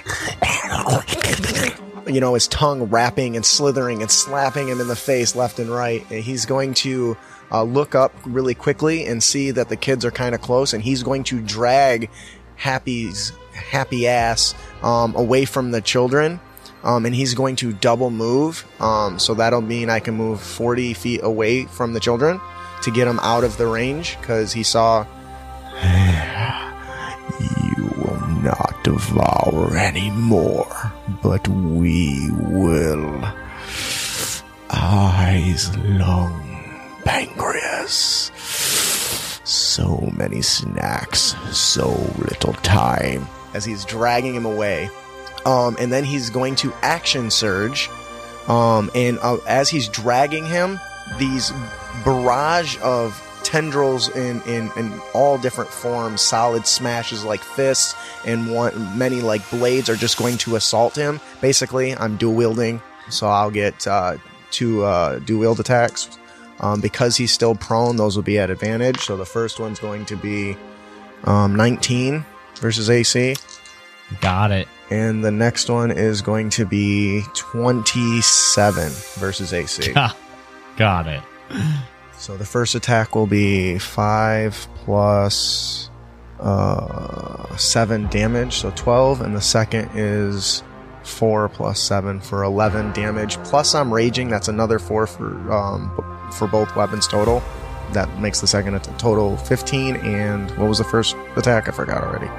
you know, his tongue wrapping and slithering and slapping him in the face left and right. And he's going to uh, look up really quickly and see that the kids are kind of close, and he's going to drag Happy's happy ass um, away from the children. Um, and he's going to double move. Um, so that'll mean I can move 40 feet away from the children to get him out of the range because he saw you will not devour any more, but we will. Eyes, lung, pancreas. So many snacks, so little time. As he's dragging him away. Um, and then he's going to action surge. Um, and uh, as he's dragging him, these barrage of tendrils in, in, in all different forms, solid smashes like fists, and one, many like blades are just going to assault him. Basically, I'm dual wielding, so I'll get uh, two uh, dual wield attacks. Um, because he's still prone, those will be at advantage. So the first one's going to be um, 19 versus AC. Got it. And the next one is going to be 27 versus AC. Got it. So the first attack will be 5 plus uh, 7 damage, so 12. And the second is 4 plus 7 for 11 damage. Plus I'm raging, that's another 4 for, um, for both weapons total. That makes the second at total 15. And what was the first attack? I forgot already.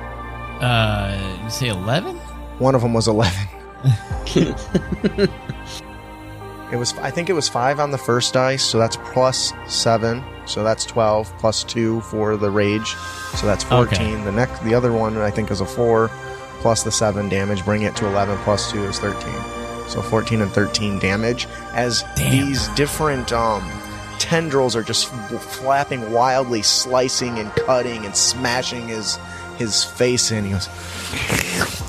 Uh, you say 11? One of them was 11. it was I think it was 5 on the first dice, so that's plus 7. So that's 12 plus 2 for the rage. So that's 14. Okay. The next the other one I think is a 4 plus the 7 damage, bring it to 11 plus 2 is 13. So 14 and 13 damage as these different um tendrils are just flapping wildly, slicing and cutting and smashing his his face in. He goes, "We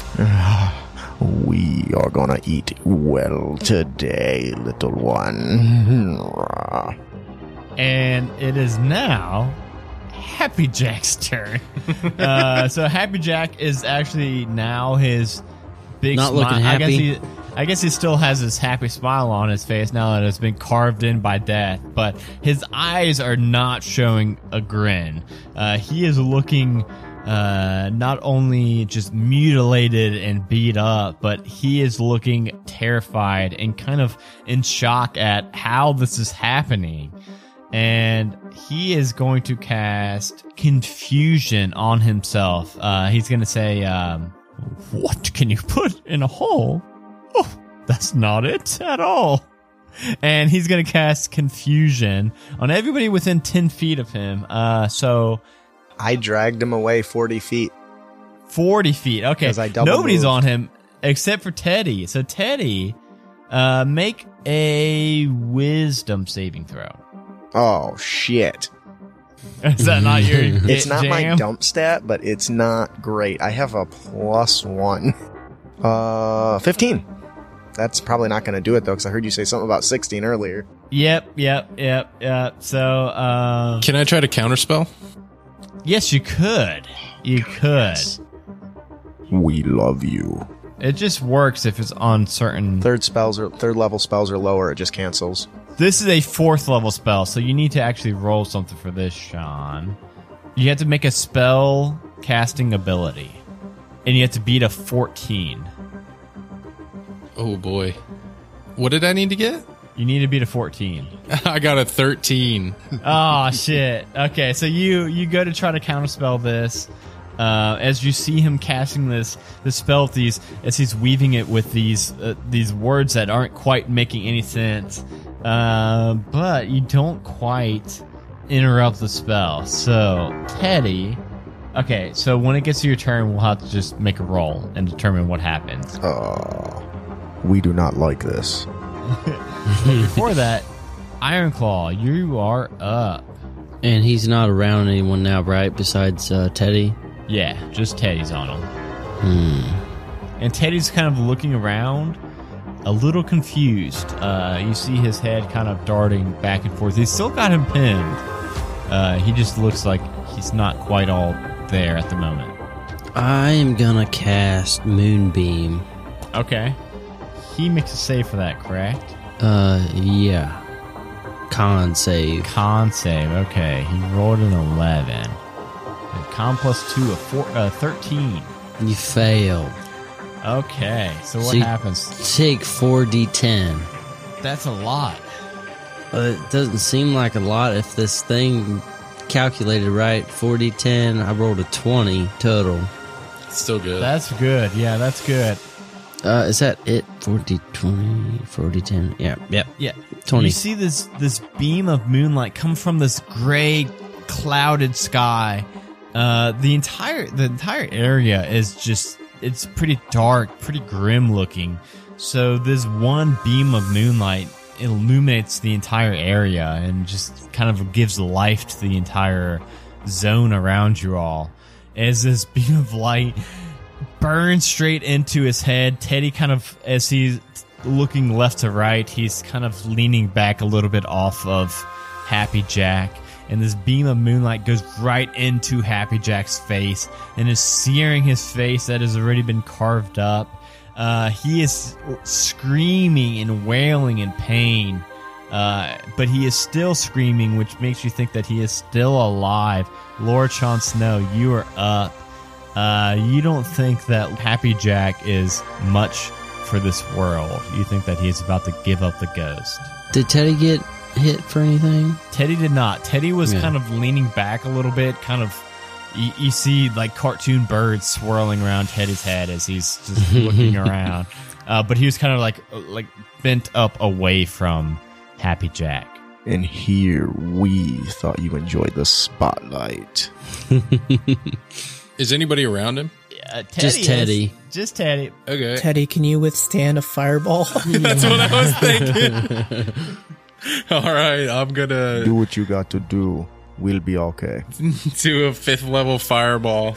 are gonna eat well today, little one." And it is now Happy Jack's turn. uh, so Happy Jack is actually now his big Not smile. looking I guess he I guess he still has his happy smile on his face now that it's been carved in by death, but his eyes are not showing a grin. Uh, he is looking uh, not only just mutilated and beat up, but he is looking terrified and kind of in shock at how this is happening and he is going to cast confusion on himself. Uh, he's going to say, um, "What can you put in a hole? Oh, that's not it at all." And he's going to cast confusion on everybody within ten feet of him. Uh, so I dragged him away 40 feet. forty feet. Okay, 'Cause I double nobody's moved. on him except for Teddy. So Teddy, uh, make a Wisdom saving throw. Oh shit. Is that not your? It's not my dump stat, but it's not great. I have a plus 1. Uh 15. That's probably not going to do it though cuz I heard you say something about 16 earlier. Yep, yep, yep, yep. So, um, Can I try to counterspell? Yes, you could. You could. We love you. It just works if it's on certain. Third spells or third level spells are lower, it just cancels. This is a fourth level spell, so you need to actually roll something for this, Sean. You have to make a spell casting ability, and you have to beat a 14. Oh boy. What did I need to get? You need to beat a 14. I got a 13. oh shit. Okay, so you you go to try to counterspell this. Uh, as you see him casting this this spell these, as he's weaving it with these uh, these words that aren't quite making any sense, uh, but you don't quite interrupt the spell. So Teddy, okay, so when it gets to your turn, we'll have to just make a roll and determine what happens. Uh, we do not like this. Before that, Ironclaw, you are up. And he's not around anyone now, right? Besides uh, Teddy. Yeah, just Teddy's on him. Hmm. And Teddy's kind of looking around, a little confused. Uh, you see his head kind of darting back and forth. He's still got him pinned. Uh, he just looks like he's not quite all there at the moment. I am gonna cast Moonbeam. Okay. He makes a save for that, correct? Uh, yeah. Con save. Con save. Okay. He rolled an 11. And con plus 2, a four, uh, 13. You failed. Okay. So what So happens? Take 4d10. That's a lot. Uh, it doesn't seem like a lot if this thing calculated right. 4d10. I rolled a 20 total. Still good. That's good. Yeah, that's good. Uh, is that it? 40, 20, 40, 10. Yeah, yep. Yeah. 20. You see this this beam of moonlight come from this gray clouded sky. Uh the entire the entire area is just it's pretty dark, pretty grim looking. So this one beam of moonlight illuminates the entire area and just kind of gives life to the entire zone around you all. As this beam of light burns straight into his head. Teddy kind of, as he's looking left to right, he's kind of leaning back a little bit off of Happy Jack. And this beam of moonlight goes right into Happy Jack's face and is searing his face that has already been carved up. Uh, he is screaming and wailing in pain. Uh, but he is still screaming, which makes you think that he is still alive. Lord Sean Snow, you are up. Uh, you don't think that Happy Jack is much for this world. You think that he's about to give up the ghost. Did Teddy get hit for anything? Teddy did not. Teddy was Yeah. kind of leaning back a little bit, kind of you, you see like cartoon birds swirling around Teddy's head as he's just looking around. Uh, but he was kind of like like bent up away from Happy Jack. And here we thought you enjoyed the spotlight. Is anybody around him? Uh, Teddy Just is- Teddy. just Teddy. Okay. Teddy, can you withstand a fireball? That's what I was thinking. All right, I'm gonna Do what you got to do. We'll be okay. do a fifth level fireball.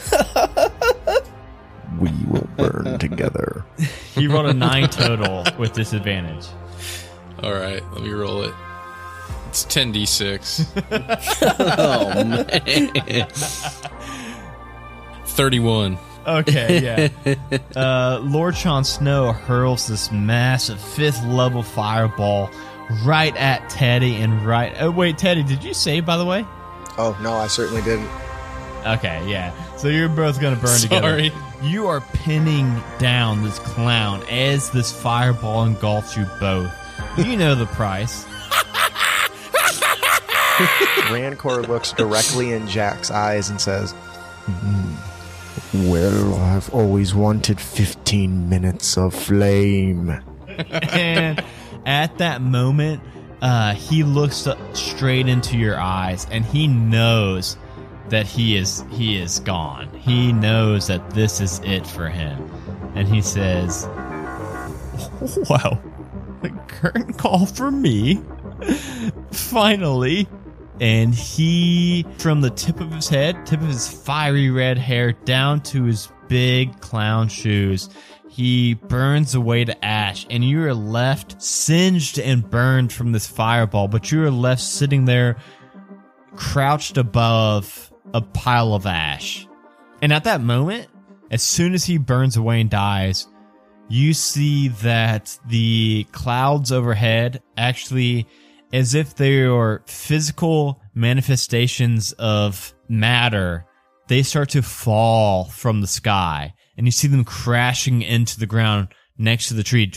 We will burn together. He rolled a nine total with disadvantage. All right, let me roll it. It's 10d6. Oh man. 31. Okay, yeah. uh, Lord Sean Snow hurls this massive fifth level fireball right at Teddy and right. Oh wait, Teddy, did you save by the way? Oh, no, I certainly didn't. Okay, yeah. So you're both gonna burn Sorry. together. You are pinning down this clown as this fireball engulfs you both. You know the price. Rancor looks directly in Jack's eyes and says, "Hmm, Well, I've always wanted 15 minutes of flame. and at that moment, uh, he looks straight into your eyes, and he knows that he is he is gone. He knows that this is it for him, and he says, "Wow, the curtain call for me, finally." And he, from the tip of his head, tip of his fiery red hair, down to his big clown shoes, he burns away to ash, and you are left singed and burned from this fireball, but you are left sitting there crouched above a pile of ash. And at that moment, as soon as he burns away and dies, you see that the clouds overhead actually, as if they are physical manifestations of matter, they start to fall from the sky. And you see them crashing into the ground next to the tree.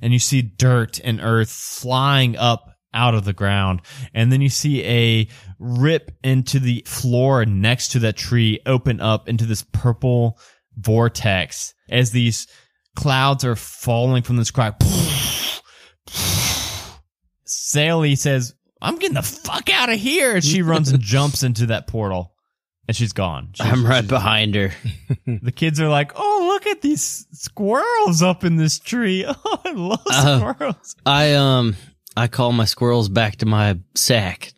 And you see dirt and earth flying up out of the ground. And then you see a rip into the floor next to that tree open up into this purple vortex as these clouds are falling from the sky. Sally says, I'm getting the fuck out of here. And she runs and jumps into that portal. And she's gone. She's- I'm right behind her. the kids are like, "Oh, look at these squirrels up in this tree! Oh, I love Oh. squirrels." I um I call my squirrels back to my sack.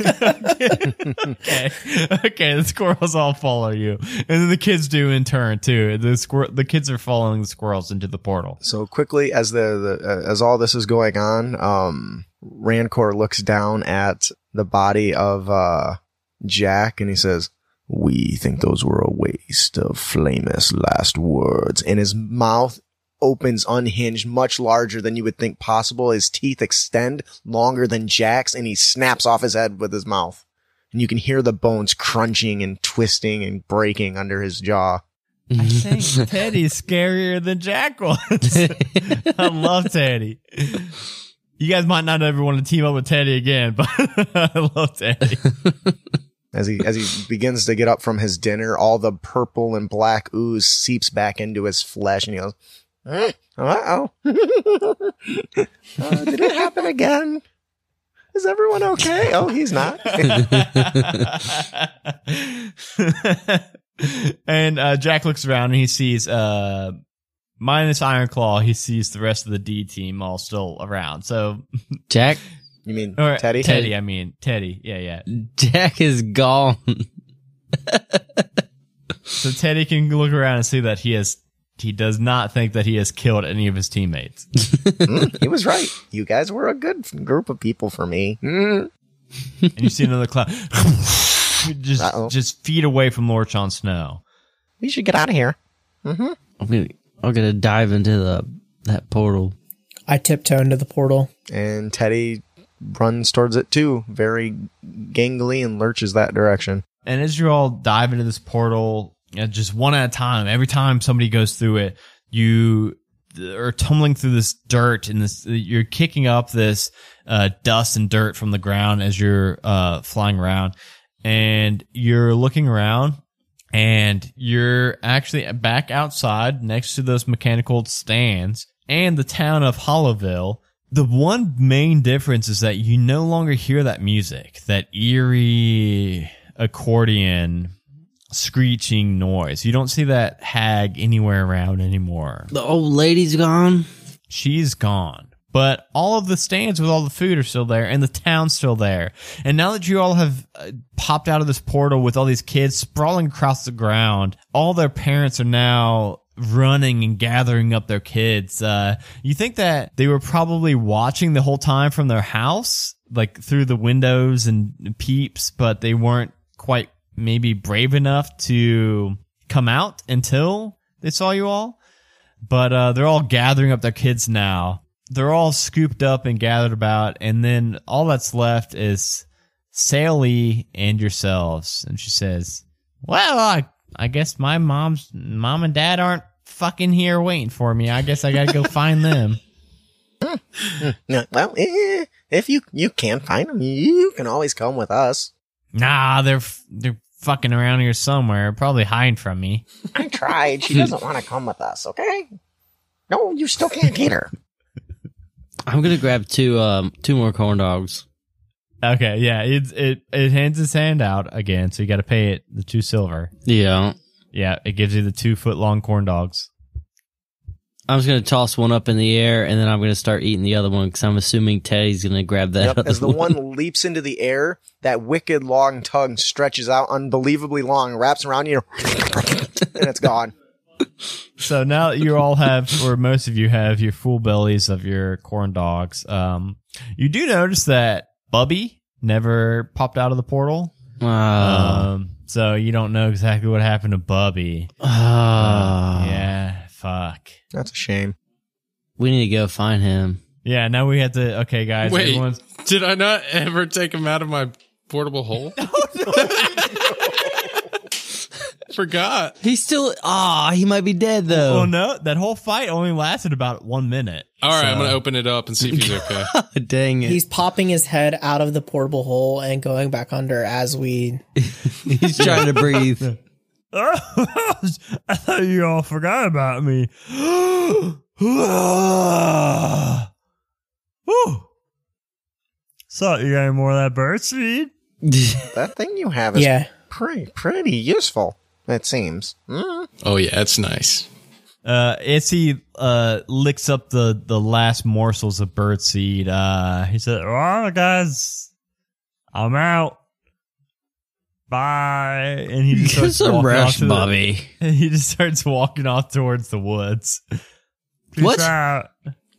Okay, okay, the squirrels all follow you, and then the kids do in turn too. The squir- the kids are following the squirrels into the portal. So quickly as the, the uh, as all this is going on, um, Rancor looks down at the body of uh, Jack and he says, "We think those were a waste of famous last words." And his mouth opens unhinged, much larger than you would think possible. His teeth extend longer than Jack's, and he snaps off his head with his mouth. And you can hear the bones crunching and twisting and breaking under his jaw. I think Teddy's scarier than Jack was. I love Teddy. You guys might not ever want to team up with Teddy again, but I love Teddy. As he as he begins to get up from his dinner, all the purple and black ooze seeps back into his flesh, and he goes, "Uh oh, Uh, did it happen again? Is everyone okay? Oh, he's not. and uh, Jack looks around and he sees, uh, minus Iron Claw, he sees the rest of the D team all still around. So, Jack You mean or Teddy? Teddy, I mean Teddy. Yeah, yeah. Jack is gone. So Teddy can look around and see that he has. He does not think that he has killed any of his teammates. Mm, he was right. You guys were a good group of people for me. Mm. and you see another cloud just Uh-oh. just feet away from Lord Jon Snow. We should get out of here. I'm gonna I'm gonna dive into the that portal. I tiptoe into the portal. And Teddy runs towards it too, very gangly, and lurches that direction. And as you all dive into this portal, uh, just one at a time, every time somebody goes through it, you are tumbling through this dirt and this, you're kicking up this, uh, dust and dirt from the ground as you're, uh, flying around. and you're looking around and you're actually back outside next to those mechanical stands and the town of Hollowville. The one main difference is that you no longer hear that music, that eerie accordion screeching noise. You don't see that hag anywhere around anymore. The old lady's gone. She's gone. But all of the stands with all the food are still there and the town's still there. And now that you all have uh, popped out of this portal with all these kids sprawling across the ground, all their parents are now running and gathering up their kids. Uh, you think that they were probably watching the whole time from their house, like through the windows and peeps, but they weren't quite maybe brave enough to come out until they saw you all. But uh, they're all gathering up their kids now. They're all scooped up and gathered about, and then all that's left is Sally and yourselves. And she says, "Well, I I guess my mom's mom and dad aren't fucking here waiting for me. I guess I gotta go find them." No, well, eh, if you you can't find them, you can always come with us. Nah, they're they're fucking around here somewhere, probably hiding from me. I tried. She doesn't want to come with us. Okay. No, you still can't get her. I'm gonna grab two um two more corn dogs. Okay, yeah, it it it hands its hand out again, so you got to pay it the two silver. Yeah. Yeah, it gives you the two foot long corn dogs. I'm just gonna toss one up in the air and then I'm gonna start eating the other one because I'm assuming Teddy's gonna grab that. Yep, other as the one leaps into the air, that wicked long tongue stretches out unbelievably long, wraps around you, and it's gone. So now that you all have, or most of you have, your full bellies of your corn dogs, um, you do notice that Bubby never popped out of the portal. Ah. Um, so you don't know exactly what happened to Bubby. Ah. Yeah, fuck. That's a shame. We need to go find him. Yeah, now we have to. Okay, guys, Wait, everyone's did I not ever take him out of my portable hole? Forgot. He's still ah, he might be dead though. Oh no, that whole fight only lasted about one minute. All right, I'm gonna open it up and see if he's okay. Dang it. He's popping his head out of the portable hole and going back under as we. He's trying to breathe. I thought you all forgot about me. Whew. So, you got any more of that bird seed? That thing you have is Yeah. pretty pretty useful. It seems. Mm. Oh yeah, it's nice. Uh, Itsy, uh, licks up the, the last morsels of bird seed. Uh, he said, well, guys, I'm out. Bye. And he just Get starts some walking off rest, to the- Bobby. he just starts walking off towards the woods. Peace What? out.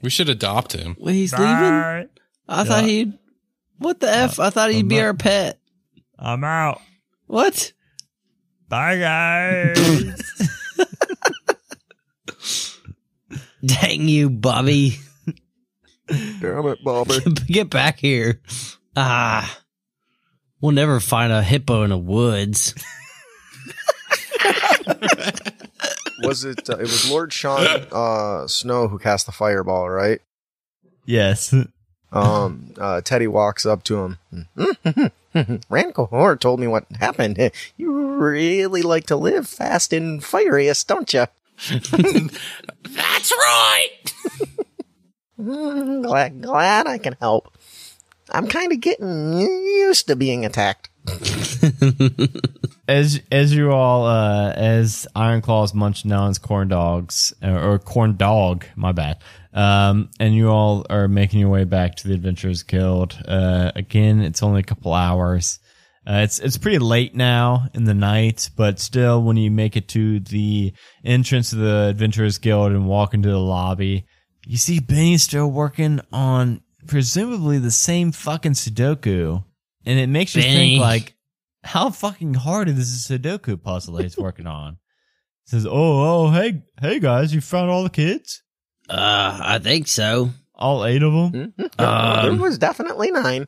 We should adopt him. Wait, he's leaving? Bye. I thought he'd. What the f? I thought he'd be I'm not- our pet. I'm out. What? Bye, guys. Dang you, Bobby. Damn it, Bobby. Get back here. Ah. We'll never find a hippo in the woods. was it? Uh, it was Lord Sean uh, Snow who cast the fireball, right? yes. Um, uh, Teddy walks up to him. Rancor told me what happened. You really like to live fast and furious, don't you? That's right. Glad, glad I can help. I'm kind of getting used to being attacked. as as you all uh as Iron Claws down his corn dogs or, or corn dog, my bad. Um and you all are making your way back to the Adventurers Guild. Uh again, it's only a couple hours. Uh, it's it's pretty late now in the night, but still, when you make it to the entrance of the Adventurers Guild and walk into the lobby, you see Benny still working on presumably the same fucking Sudoku, and it makes you Benny. think like, how fucking hard is this Sudoku puzzle that he's working on? says, "Oh, oh, hey, hey guys, you found all the kids, Uh, I think so. all eight of them." Mhm. Um, there was definitely nine.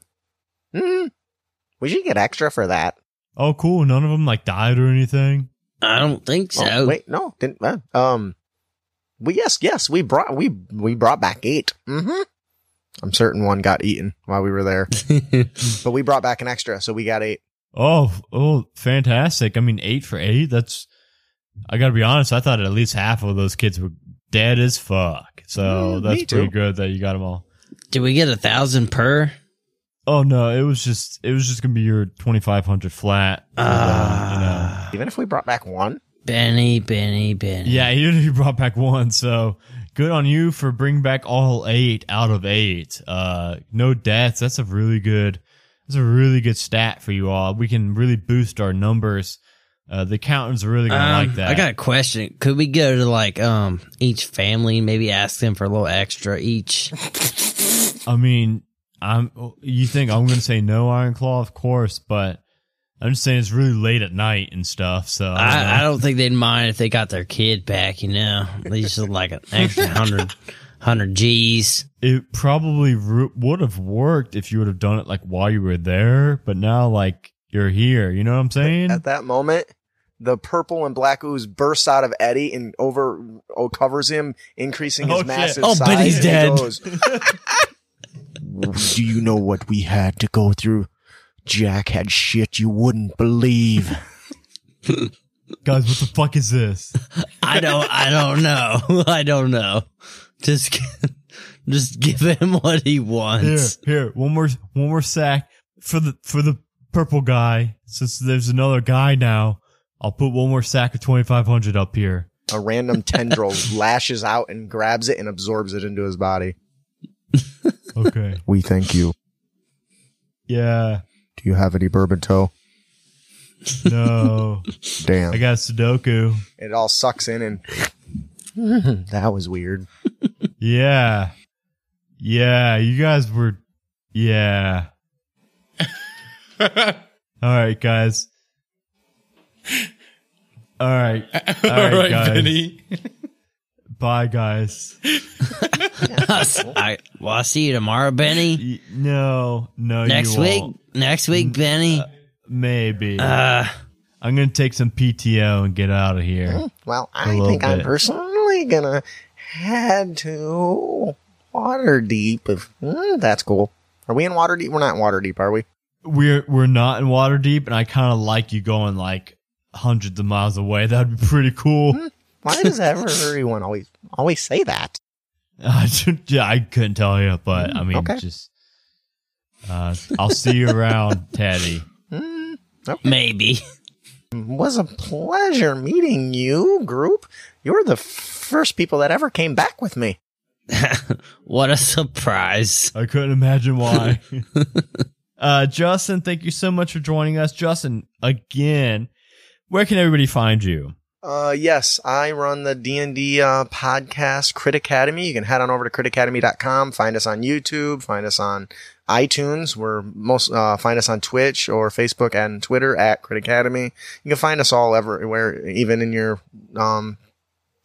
Mm. We should get extra for that. Oh, cool. None of them like died or anything. I don't think so. Oh, wait, no, didn't. Uh, um, we yes, yes, we brought we we brought back 8 Mm-hmm. I'm certain one got eaten while we were there, but we brought back an extra, so we got eight. Oh, oh, fantastic! I mean, eight for eight. That's. I gotta be honest. I thought at least half of those kids were dead as fuck. So Mm, that's pretty good that you got them all. Did we get a thousand per? Oh no, it was just it was just gonna be your twenty five hundred flat. for them, you know. Even if we brought back one, Benny, Benny, Benny. Yeah, you you brought back one, so good on you for bringing back all eight out of eight. Uh, no deaths. That's a really good. That's a really good stat for you all. We can really boost our numbers. Uh, the accountants are really gonna Um, like that. I got a question. Could we go to like um each family, and maybe ask them for a little extra each? I mean, I'm. You think I'm gonna say no, Iron Claw? Of course, but I'm just saying it's really late at night and stuff. So I don't. I, I don't think they'd mind if they got their kid back. You know, they just like an extra hundred, hundred G's. it probably would have worked if you would have done it like while you were there, but now like you're here. You know what I'm saying? at that moment, the purple and black ooze bursts out of Eddie and over oh, covers him, increasing his Oh, shit. massive Oh, size. but he's and he dead. goes, Do you know what we had to go through? Jack had shit you wouldn't believe. Guys, what the fuck is this? I don't. I don't know. I don't know. Just, just give him what he wants. Here, wants. here, one more, one more sack for the for the purple guy. Since there's another guy now, I'll put one more sack of twenty five hundred up here. A random tendril lashes out and grabs it and absorbs it into his body. Okay. We thank you. yeah. Do you have any bourbon toe? No. Damn. I got Sudoku. it all sucks in and that was weird. Yeah. Yeah. You guys were. Yeah. All right, guys. All right. All right, right, guys. Benny. Bye, guys. I, well, I'll see you tomorrow, Benny. Y- No, no, Next you week. won't. Next week, Benny. Maybe. Uh, I'm gonna take some PTO and get out of here. Well, I little think I'm bit. personally gonna head to Waterdeep. If mm, that's cool. Are we in Waterdeep? We're not in Waterdeep, are we? We're we're not in Waterdeep, and I kind of like you going like hundreds of miles away. That'd be pretty cool. Why does everyone always always say that? I yeah, I couldn't tell you, but I mean, okay. just uh, I'll see you around, Teddy. Mm, maybe. was a pleasure meeting you, group. You're the first people that ever came back with me. what a surprise. I couldn't imagine why. uh, Justin, thank you so much for joining us. Justin, again, where can everybody find you? Uh, yes, I run the D&D uh, podcast Crit Academy. You can head on over to critacademy.com, find us on YouTube, find us on iTunes. We're most uh, find us on Twitch or Facebook and Twitter at Crit Academy. You can find us all everywhere, even in your um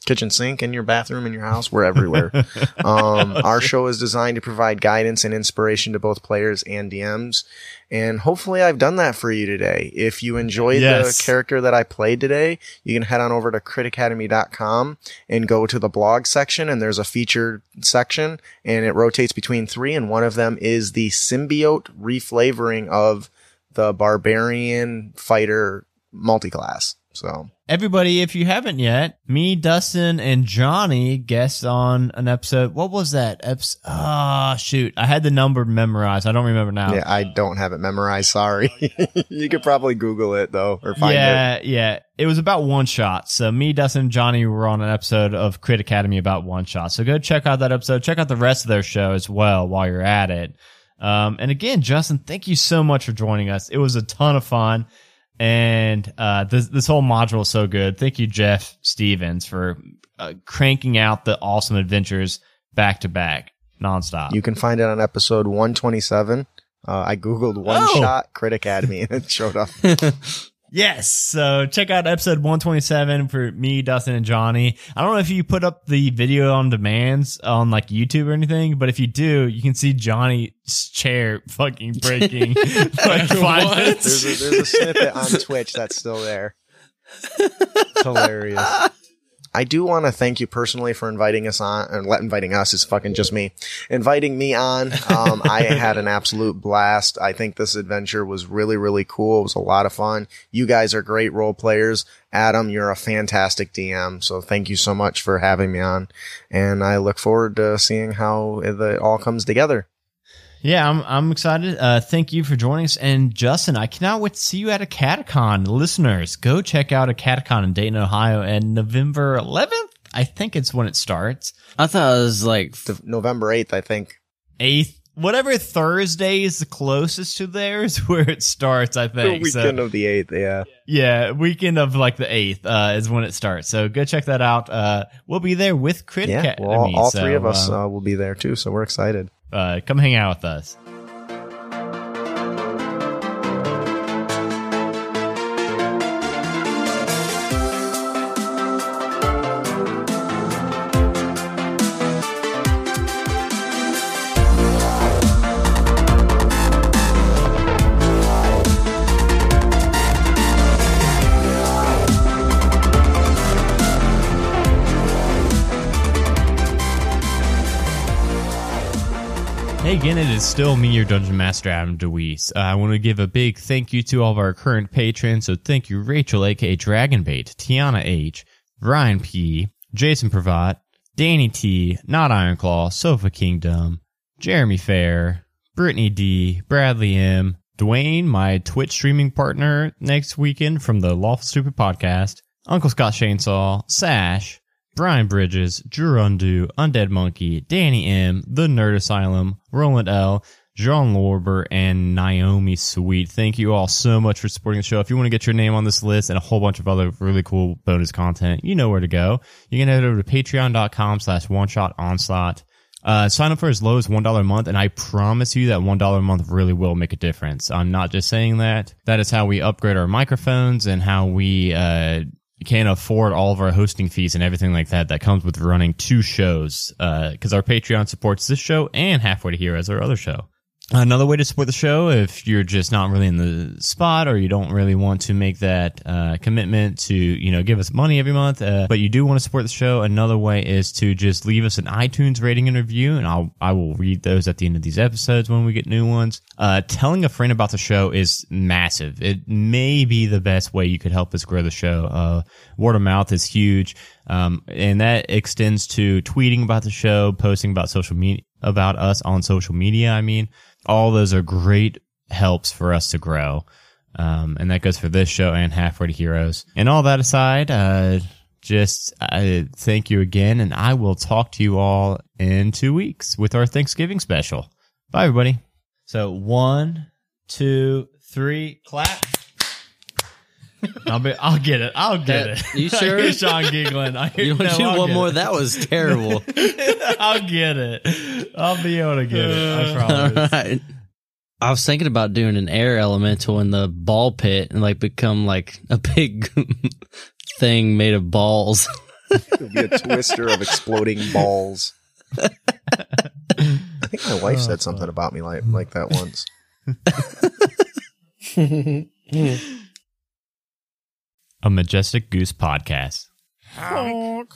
kitchen sink, in your bathroom, in your house. We're everywhere. um, our show is designed to provide guidance and inspiration to both players and DMs. And hopefully I've done that for you today. If you enjoyed Yes. the character that I played today, you can head on over to critacademy.com and go to the blog section and there's a featured section and it rotates between three and one of them is the symbiote reflavoring of the barbarian fighter multiclass. So Everybody, if you haven't yet, me, Dustin, and Johnny guest on an episode. What was that? Episode? Ah, shoot. I had the number memorized. I don't remember now. yeah, I don't have it memorized. Sorry. you could probably Google it though or find it. yeah, yeah. It was about one shot. So me, Dustin, and Johnny were on an episode of Crit Academy about one shot. So go check out that episode. Check out the rest of their show as well while you're at it. Um, and again, Justin, thank you so much for joining us. It was a ton of fun. And uh, this this whole module is so good. Thank you, Jeff Stevens, for uh, cranking out the awesome adventures back to back, nonstop. You can find it on episode 127. Uh, I Googled one Oh. shot Crit Academy and it showed up. Yes. So check out episode 127 for me, Dustin, and Johnny. I don't know if you put up the video on demands on like YouTube or anything, but if you do, you can see Johnny's chair fucking breaking. like five minutes. There's a, there's a snippet on Twitch that's still there. It's hilarious. I do want to thank you personally for inviting us on, and let inviting us is fucking just me, inviting me on. Um, I had an absolute blast. I think this adventure was really, really cool. It was a lot of fun. You guys are great role players. Adam, you're a fantastic DM. So thank you so much for having me on. And I look forward to seeing how it all comes together. Yeah, I'm I'm excited. Uh, thank you for joining us. And Justin, I cannot wait to see you at a Catacon. Listeners, go check out a Catacon in Dayton, Ohio, and November 11th. I think it's when it starts. I thought it was like The November 8th, I think. Eighth, whatever Thursday is the closest to there is where it starts. I The think. So- weekend of the 8th, yeah. yeah, weekend of like the eighth uh, is when it starts. So go check that out. Uh, we'll be there with Crit Yeah, Academy. well, all, all so, three of us uh, uh, will be there too, so we're excited. Uh, come hang out with us. Again, it is still me, your Dungeon Master, Adam DeWeese. Uh, I want to give a big thank you to all of our current patrons. So thank you, Rachel, aka Dragonbait, Tiana H, Ryan P, Jason Pravat, Danny T, Not Ironclaw, Sofa Kingdom, Jeremy Fair, Brittany D, Bradley M, Dwayne, my Twitch streaming partner next weekend from the Lawful Stupid podcast, Uncle Scott Chainsaw, Sash, Brian Bridges, Drew Undu, Undead Monkey, Danny M, The Nerd Asylum, Roland L, John Lorber, and Naomi Sweet. Thank you all so much for supporting the show. If you want to get your name on this list and a whole bunch of other really cool bonus content, you know where to go. You can head over to patreon.com slash one shot onslaught. Uh, sign up for as low as $1 a month, and I promise you that $1 a month really will make a difference. I'm not just saying that. That is how we upgrade our microphones and how we, uh, can't afford all of our hosting fees and everything like that that comes with running two shows uh, because our patreon supports this show and halfway to heroes our other show another way to support the show if you're just not really in the spot or you don't really want to make that uh, commitment to you know give us money every month uh, but you do want to support the show another way is to just leave us an itunes rating and review and i'll i will read those at the end of these episodes when we get new ones. Uh, telling a friend about the show is massive. It may be the best way you could help us grow the show. Uh, word of mouth is huge. Um, and that extends to tweeting about the show posting about social media about us on social media i mean all those are great helps for us to grow. Um, and that goes for this show and Halfway to Heroes. And all that aside, uh, just uh, thank you again. And I will talk to you all in two weeks with our Thanksgiving special. Bye, everybody. So one, two, three, clap. I'll be. I'll get it. I'll get That- it. you sure? I sure? hear Sean giggling. I hear, you want no, to do I'll one get more? it. That was terrible. I'll get it. I'll be able to get it. I All promise. right. I was thinking about doing an air elemental in the ball pit and like become like a big thing made of balls. It'll be a twister of exploding balls. I think my wife said something about me like like that once. A Majestic Goose podcast. Honk.